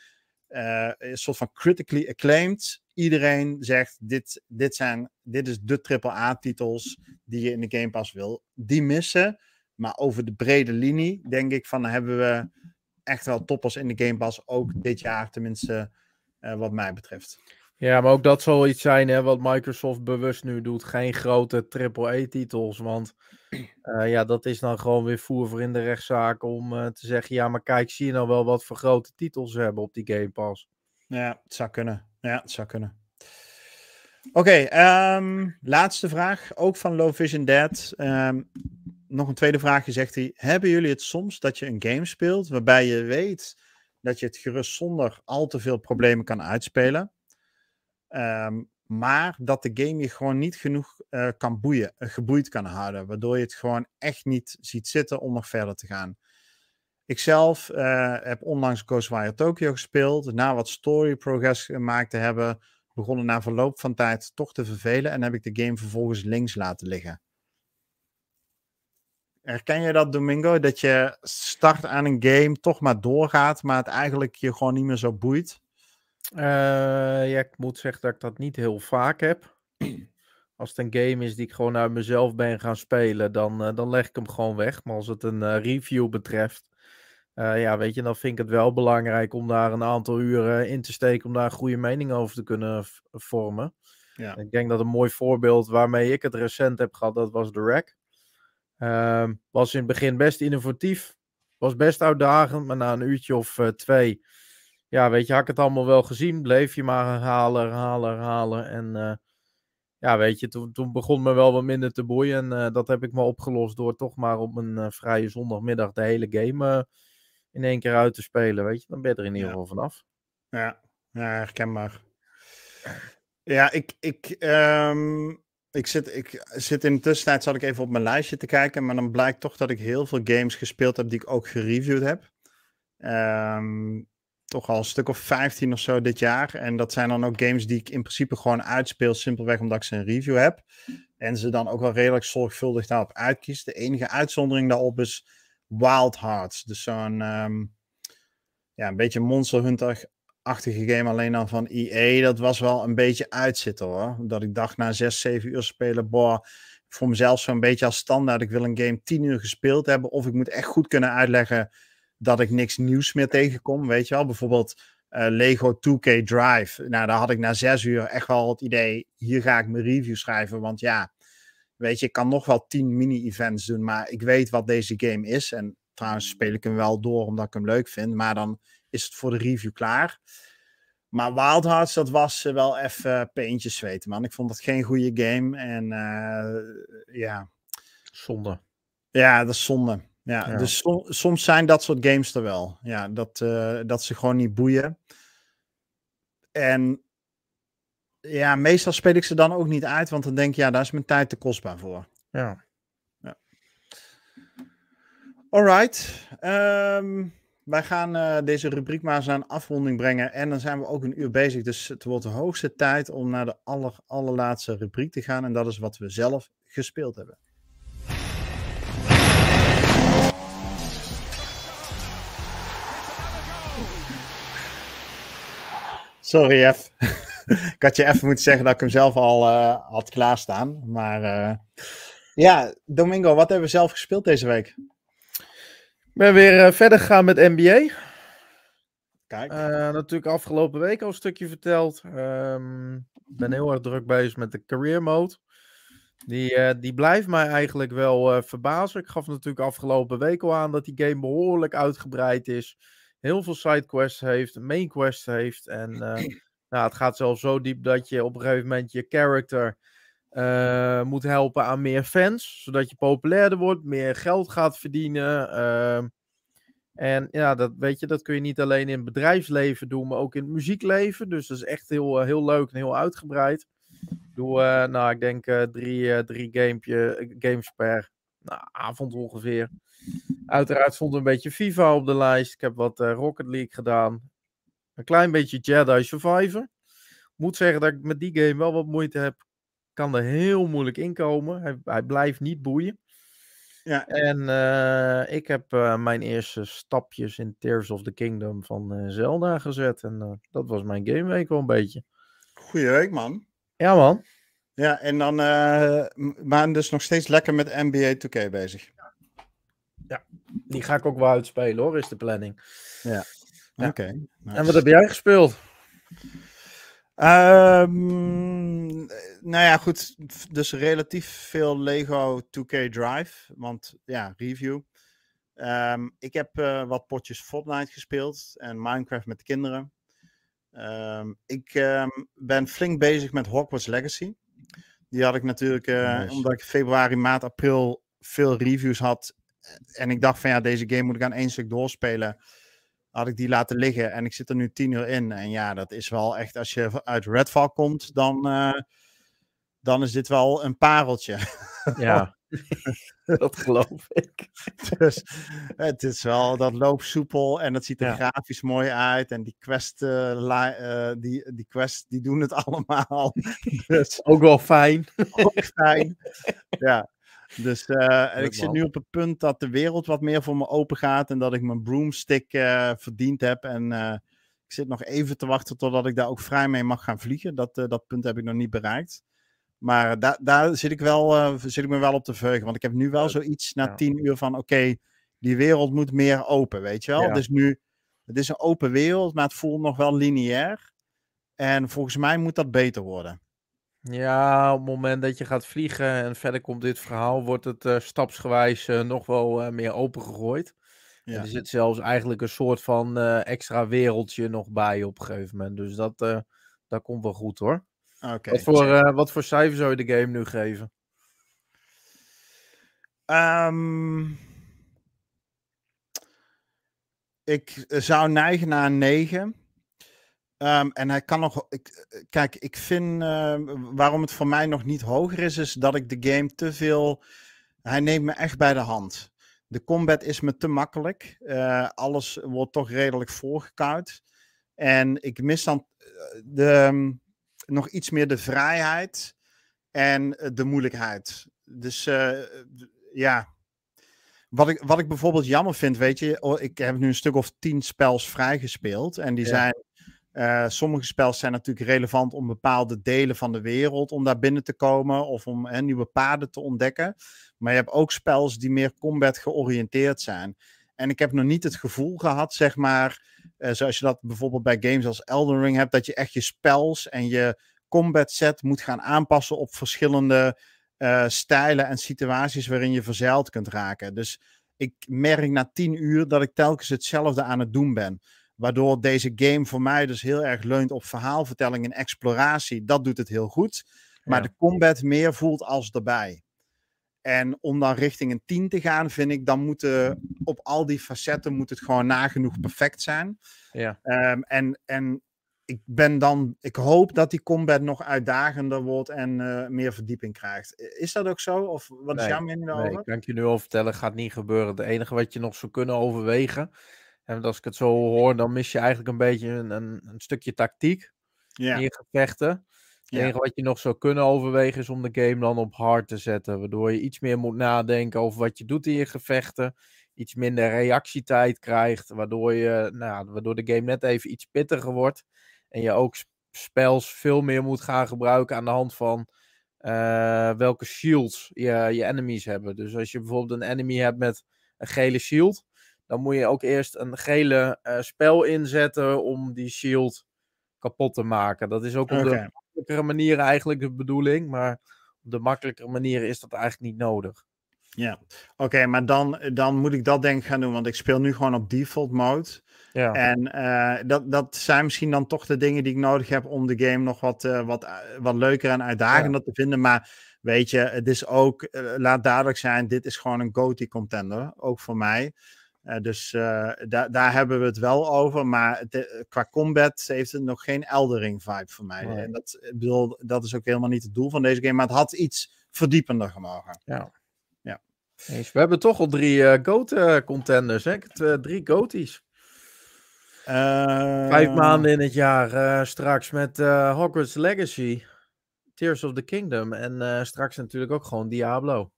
uh, een soort van critically acclaimed. Iedereen zegt: dit, dit, zijn, dit is de AAA-titels die je in de Game Pass wil. Die missen. Maar over de brede linie denk ik van hebben we echt wel toppers in de Game Pass. Ook dit jaar tenminste uh, wat mij betreft. Ja, maar ook dat zal iets zijn hè, wat Microsoft bewust nu doet. Geen grote AAA-titels. Want uh, <clears throat> ja, dat is dan gewoon weer voer voor in de rechtszaak om uh, te zeggen... Ja, maar kijk, zie je nou wel wat voor grote titels we hebben op die Game Pass? Ja, het zou kunnen. Ja, het zou kunnen. Oké, okay, um, laatste vraag. Ook van Low Vision Dead. Um, nog een tweede vraagje zegt hij. Hebben jullie het soms dat je een game speelt waarbij je weet dat je het gerust zonder al te veel problemen kan uitspelen? Um, maar dat de game je gewoon niet genoeg uh, kan boeien, uh, geboeid kan houden. Waardoor je het gewoon echt niet ziet zitten om nog verder te gaan. Ikzelf uh, heb onlangs Ghostwire Tokyo gespeeld. Na wat story progress gemaakt te hebben, begonnen na verloop van tijd toch te vervelen. En heb ik de game vervolgens links laten liggen. Herken je dat, Domingo? Dat je start aan een game, toch maar doorgaat, maar het eigenlijk je gewoon niet meer zo boeit? Uh, ja, ik moet zeggen dat ik dat niet heel vaak heb. <clears throat> Als het een game is die ik gewoon uit mezelf ben gaan spelen, dan, uh, dan leg ik hem gewoon weg. Maar als het een uh, review betreft, ja, weet je, dan vind ik het wel belangrijk om daar een aantal uren in te steken om daar een goede mening over te kunnen vormen. Ja. Ik denk dat een mooi voorbeeld waarmee ik het recent heb gehad, dat was The Rack. Uh, was in het begin best innovatief. Was best uitdagend, maar na een uurtje of uh, twee. Ja, weet je, had ik het allemaal wel gezien. Bleef je maar herhalen, herhalen, herhalen. En uh, ja, weet je, toen, toen begon me wel wat minder te boeien. En uh, dat heb ik me opgelost door toch maar op een vrije zondagmiddag de hele game in één keer uit te spelen. Weet je, dan ben je er in ieder geval vanaf. Ja, ja herkenbaar. Ja, ik, ik, um, ik zit, ik zit in de tussentijd, zat ik even op mijn lijstje te kijken, maar dan blijkt toch dat ik heel veel games gespeeld heb die ik ook gereviewd heb. Ehm, toch al een stuk of 15 of zo dit jaar. En dat zijn dan ook games die ik in principe gewoon uitspeel, simpelweg omdat ik ze een review heb. En ze dan ook wel redelijk zorgvuldig daarop uitkies. De enige uitzondering daarop is Wild Hearts. Dus zo'n ehm, ja, een beetje Monster Hunter-achtige game, alleen dan van EA. Dat was wel een beetje uitzitten hoor. Dat ik dacht na 6, 7 uur spelen, boah, voor mezelf zo'n beetje als standaard. Ik wil een game 10 uur gespeeld hebben. Of ik moet echt goed kunnen uitleggen dat ik niks nieuws meer tegenkom. Weet je wel, bijvoorbeeld uh, Lego 2K Drive. Nou, daar had ik na zes uur echt wel het idee, hier ga ik mijn review schrijven. Want ja, weet je, ik kan nog wel tien mini-events doen, maar ik weet wat deze game is. En trouwens speel ik hem wel door omdat ik hem leuk vind, maar dan is het voor de review klaar. Maar Wild Hearts, dat was wel even peentjes zweten, man. Ik vond dat geen goede game. En uh, ja. Zonde. Ja, dat is zonde. Ja, dus soms zijn dat soort games er wel. Ja, dat, uh, dat ze gewoon niet boeien. En ja, meestal speel ik ze dan ook niet uit, want dan denk je, ja, daar is mijn tijd te kostbaar voor. Ja. ja. Alright. Um, wij gaan uh, deze rubriek maar eens aan afronding brengen. En dan zijn we ook een uur bezig. Dus het wordt de hoogste tijd om naar de aller, allerlaatste rubriek te gaan. En dat is wat we zelf gespeeld hebben. Sorry, F. <laughs> ik had je even moeten zeggen dat ik hem zelf al uh, had klaarstaan. Maar uh, ja, Domingo, wat hebben we zelf gespeeld deze week? Ik ben weer uh, verder gegaan met NBA. Kijk. natuurlijk afgelopen week al een stukje verteld. Ik um, ben heel erg druk bezig met de career mode. Die, die blijft mij eigenlijk wel verbazen. Ik gaf natuurlijk afgelopen week al aan dat die game behoorlijk uitgebreid is heel veel sidequests heeft, main quest heeft. En <clears throat> nou, het gaat zelfs zo diep dat je op een gegeven moment je character uh, moet helpen aan meer fans. Zodat je populairder wordt, meer geld gaat verdienen. Uh, en ja, dat, weet je, dat kun je niet alleen in het bedrijfsleven doen, maar ook in het muziekleven. Dus dat is echt heel, heel leuk en heel uitgebreid. Doe, nou, ik denk drie, drie gamepje, games per nou, avond ongeveer. Uiteraard stond een beetje FIFA op de lijst. Ik heb wat uh, Rocket League gedaan. Een klein beetje Jedi Survivor. Moet zeggen dat ik met die game wel wat moeite heb. Kan er heel moeilijk inkomen. Hij, hij blijft niet boeien. Ja. En uh, ik heb uh, mijn eerste stapjes in Tears of the Kingdom van Zelda gezet. En dat was mijn gameweek wel een beetje. Goeie week, man. Ja, man. Ja, en dan, maar dus nog steeds lekker met NBA 2K bezig. Ja, die ga ik ook wel uitspelen hoor, is de planning. Ja, oké. En wat heb jij gespeeld? Um, nou ja, goed. Dus relatief veel Lego 2K Drive. Want ja, review. Um, ik heb uh, wat potjes Fortnite gespeeld en Minecraft met de kinderen. Um, ik ben flink bezig met Hogwarts Legacy. Die had ik natuurlijk, uh, nice. omdat ik februari, maart, april veel reviews had en ik dacht van ja, deze game moet ik aan één stuk doorspelen. Had ik die laten liggen en ik zit er nu tien uur in. En ja, dat is wel echt, als je uit Redfall komt, dan, uh, dan is dit wel een pareltje. <laughs> Ja, <laughs> dat geloof ik. Dus het is wel, dat loopt soepel en dat ziet er ja. grafisch mooi uit. En die quest, uh, uh, die, die quest, die doen het <laughs> allemaal. dus, ook wel fijn. Ook fijn, ja. Dus uh, ik zit nu op het punt dat de wereld wat meer voor me open gaat en dat ik mijn broomstick uh, verdiend heb. En uh, ik zit nog even te wachten totdat ik daar ook vrij mee mag gaan vliegen. Dat, dat punt heb ik nog niet bereikt. Maar daar, daar zit, ik wel, zit ik me wel op te verheugen. Want ik heb nu wel zoiets na ja. tien uur van: oké, okay, die wereld moet meer open, weet je wel? Ja. Dus nu, het is een open wereld, maar het voelt nog wel lineair. En volgens mij moet dat beter worden. Ja, op het moment dat je gaat vliegen en verder komt dit verhaal, wordt het uh, stapsgewijs uh, nog wel uh, meer opengegooid. Ja. Er zit zelfs eigenlijk een soort van extra wereldje nog bij op een gegeven moment. Dus dat, dat komt wel goed hoor. Okay. Wat, voor, wat voor cijfer zou je de game nu geven? Um, ik zou neigen naar een 9. Ehm, en hij kan nog. Ik, kijk, ik vind. Uh, waarom het voor mij nog niet hoger is, is dat ik de game te veel. Hij neemt me echt bij de hand. De combat is me te makkelijk. Uh, alles wordt toch redelijk voorgekauwd. En ik mis dan eh, de, um, nog iets meer de vrijheid en de moeilijkheid. Dus uh, ja. Wat ik, wat ik bijvoorbeeld jammer vind, weet je, oh, ik heb nu een stuk of tien spels vrijgespeeld. En die ja. zijn uh, sommige spels zijn natuurlijk relevant om bepaalde delen van de wereld om daar binnen te komen of om hè, nieuwe paden te ontdekken. Maar je hebt ook spels die meer combat georiënteerd zijn. En ik heb nog niet het gevoel gehad, zeg maar, uh, zoals je dat bijvoorbeeld bij games als Elden Ring hebt, dat je echt je spels en je combat set moet gaan aanpassen op verschillende uh, stijlen en situaties waarin je verzeild kunt raken. Dus ik merk na tien uur dat ik telkens hetzelfde aan het doen ben. Waardoor deze game voor mij dus heel erg leunt op verhaalvertelling en exploratie. Dat doet het heel goed. Maar ja. de combat meer voelt als erbij. En om dan richting een 10 te gaan, vind ik, dan moeten op al die facetten moet het gewoon nagenoeg perfect zijn. Ja. Um, en, en ik ben dan, ik hoop dat die combat nog uitdagender wordt en uh, meer verdieping krijgt. Is dat ook zo? Of wat is jouw mening daarover? Nee, ik kan je nu al vertellen, gaat niet gebeuren. Het enige wat je nog zou kunnen overwegen, en als ik het zo hoor, dan mis je eigenlijk een beetje een, een, een stukje tactiek ja. in je gevechten. Het enige wat je nog zou kunnen overwegen is om de game dan op hard te zetten. Waardoor je iets meer moet nadenken over wat je doet in je gevechten. Iets minder reactietijd krijgt. Waardoor, je, nou, waardoor de game net even iets pittiger wordt. En je ook spels veel meer moet gaan gebruiken aan de hand van uh, welke shields je, je enemies hebben. Dus als je bijvoorbeeld een enemy hebt met een gele shield dan moet je ook eerst een gele uh, spel inzetten om die shield kapot te maken. Dat is ook op okay. de makkelijkere manier eigenlijk de bedoeling, maar op de makkelijkere manier is dat eigenlijk niet nodig. Ja, oké, okay, maar dan, dan moet ik dat denk ik gaan doen, want ik speel nu gewoon op default mode. Ja. En uh, dat, dat zijn misschien dan toch de dingen die ik nodig heb om de game nog wat, uh, wat, wat leuker en uitdagender ja. te vinden. Maar weet je, het is ook, uh, laat duidelijk zijn, dit is gewoon een GOTY contender, ook voor mij. Uh, dus uh, da daar hebben we het wel over. Maar de, qua combat heeft het nog geen Eldering vibe voor mij. Nee. En dat, bedoel, dat is ook helemaal niet het doel van deze game. Maar het had iets verdiepender gemogen. Ja. ja. Eens, we hebben toch al drie uh, GOAT contenders. Hè? drie GOATties. Vijf maanden in het jaar. straks met Hogwarts Legacy. Tears of the Kingdom. En straks natuurlijk ook gewoon Diablo.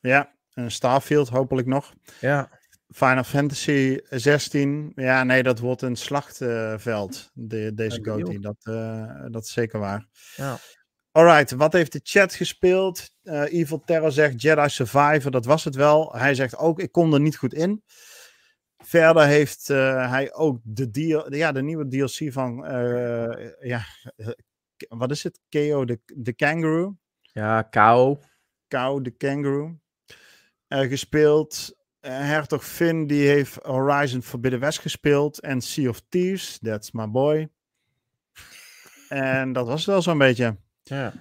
Ja, en Starfield hopelijk nog. Ja. Final Fantasy 16, ja, nee, dat wordt een slachtveld, de, deze ja, Goatee. Dat, uh, dat is zeker waar. Ja. Alright, wat heeft de chat gespeeld? Uh, Evil Terror zegt Jedi Survivor, dat was het wel. Hij zegt ook, ik kom er niet goed in. Verder heeft uh, hij ook de, deal, ja, de nieuwe DLC van, ja, wat is het? KO, de, de Kangaroo. Ja, KO. KO, de Kangaroo. gespeeld. Uh, Hertog Finn die heeft Horizon Forbidden West gespeeld en Sea of Thieves, that's my boy. en dat was het wel zo'n beetje. Ja.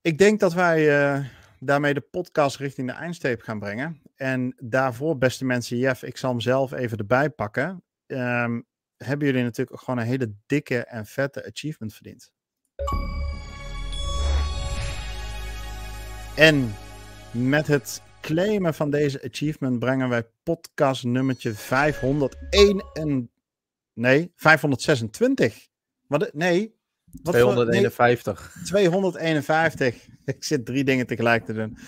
Ik denk dat wij uh, daarmee de podcast richting de eindstreep gaan brengen. En daarvoor, beste mensen, Jeff, ik zal hem zelf even erbij pakken. Um, hebben jullie natuurlijk gewoon een hele dikke en vette achievement verdiend. En met het claimen van deze achievement brengen wij podcast nummertje 501 en... Nee, 526. Wat? Nee. Wat 251. Voor, nee, 251. <laughs> Ik zit drie dingen tegelijk te doen.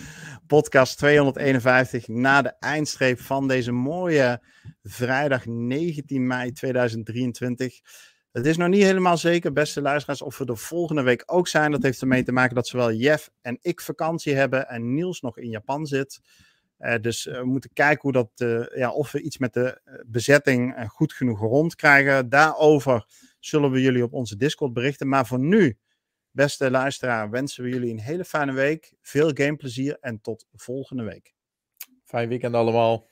Podcast 251 na de eindstreep van deze mooie vrijdag 19 mei 2023. Het is nog niet helemaal zeker, beste luisteraars, of we de volgende week ook zijn. Dat heeft ermee te maken dat zowel Jeff en ik vakantie hebben en Niels nog in Japan zit. Uh, dus we moeten kijken hoe dat, uh, ja, of we iets met de bezetting goed genoeg rondkrijgen. Daarover zullen we jullie op onze Discord berichten. Maar voor nu, beste luisteraar, wensen we jullie een hele fijne week. Veel gameplezier en tot volgende week. Fijn weekend allemaal.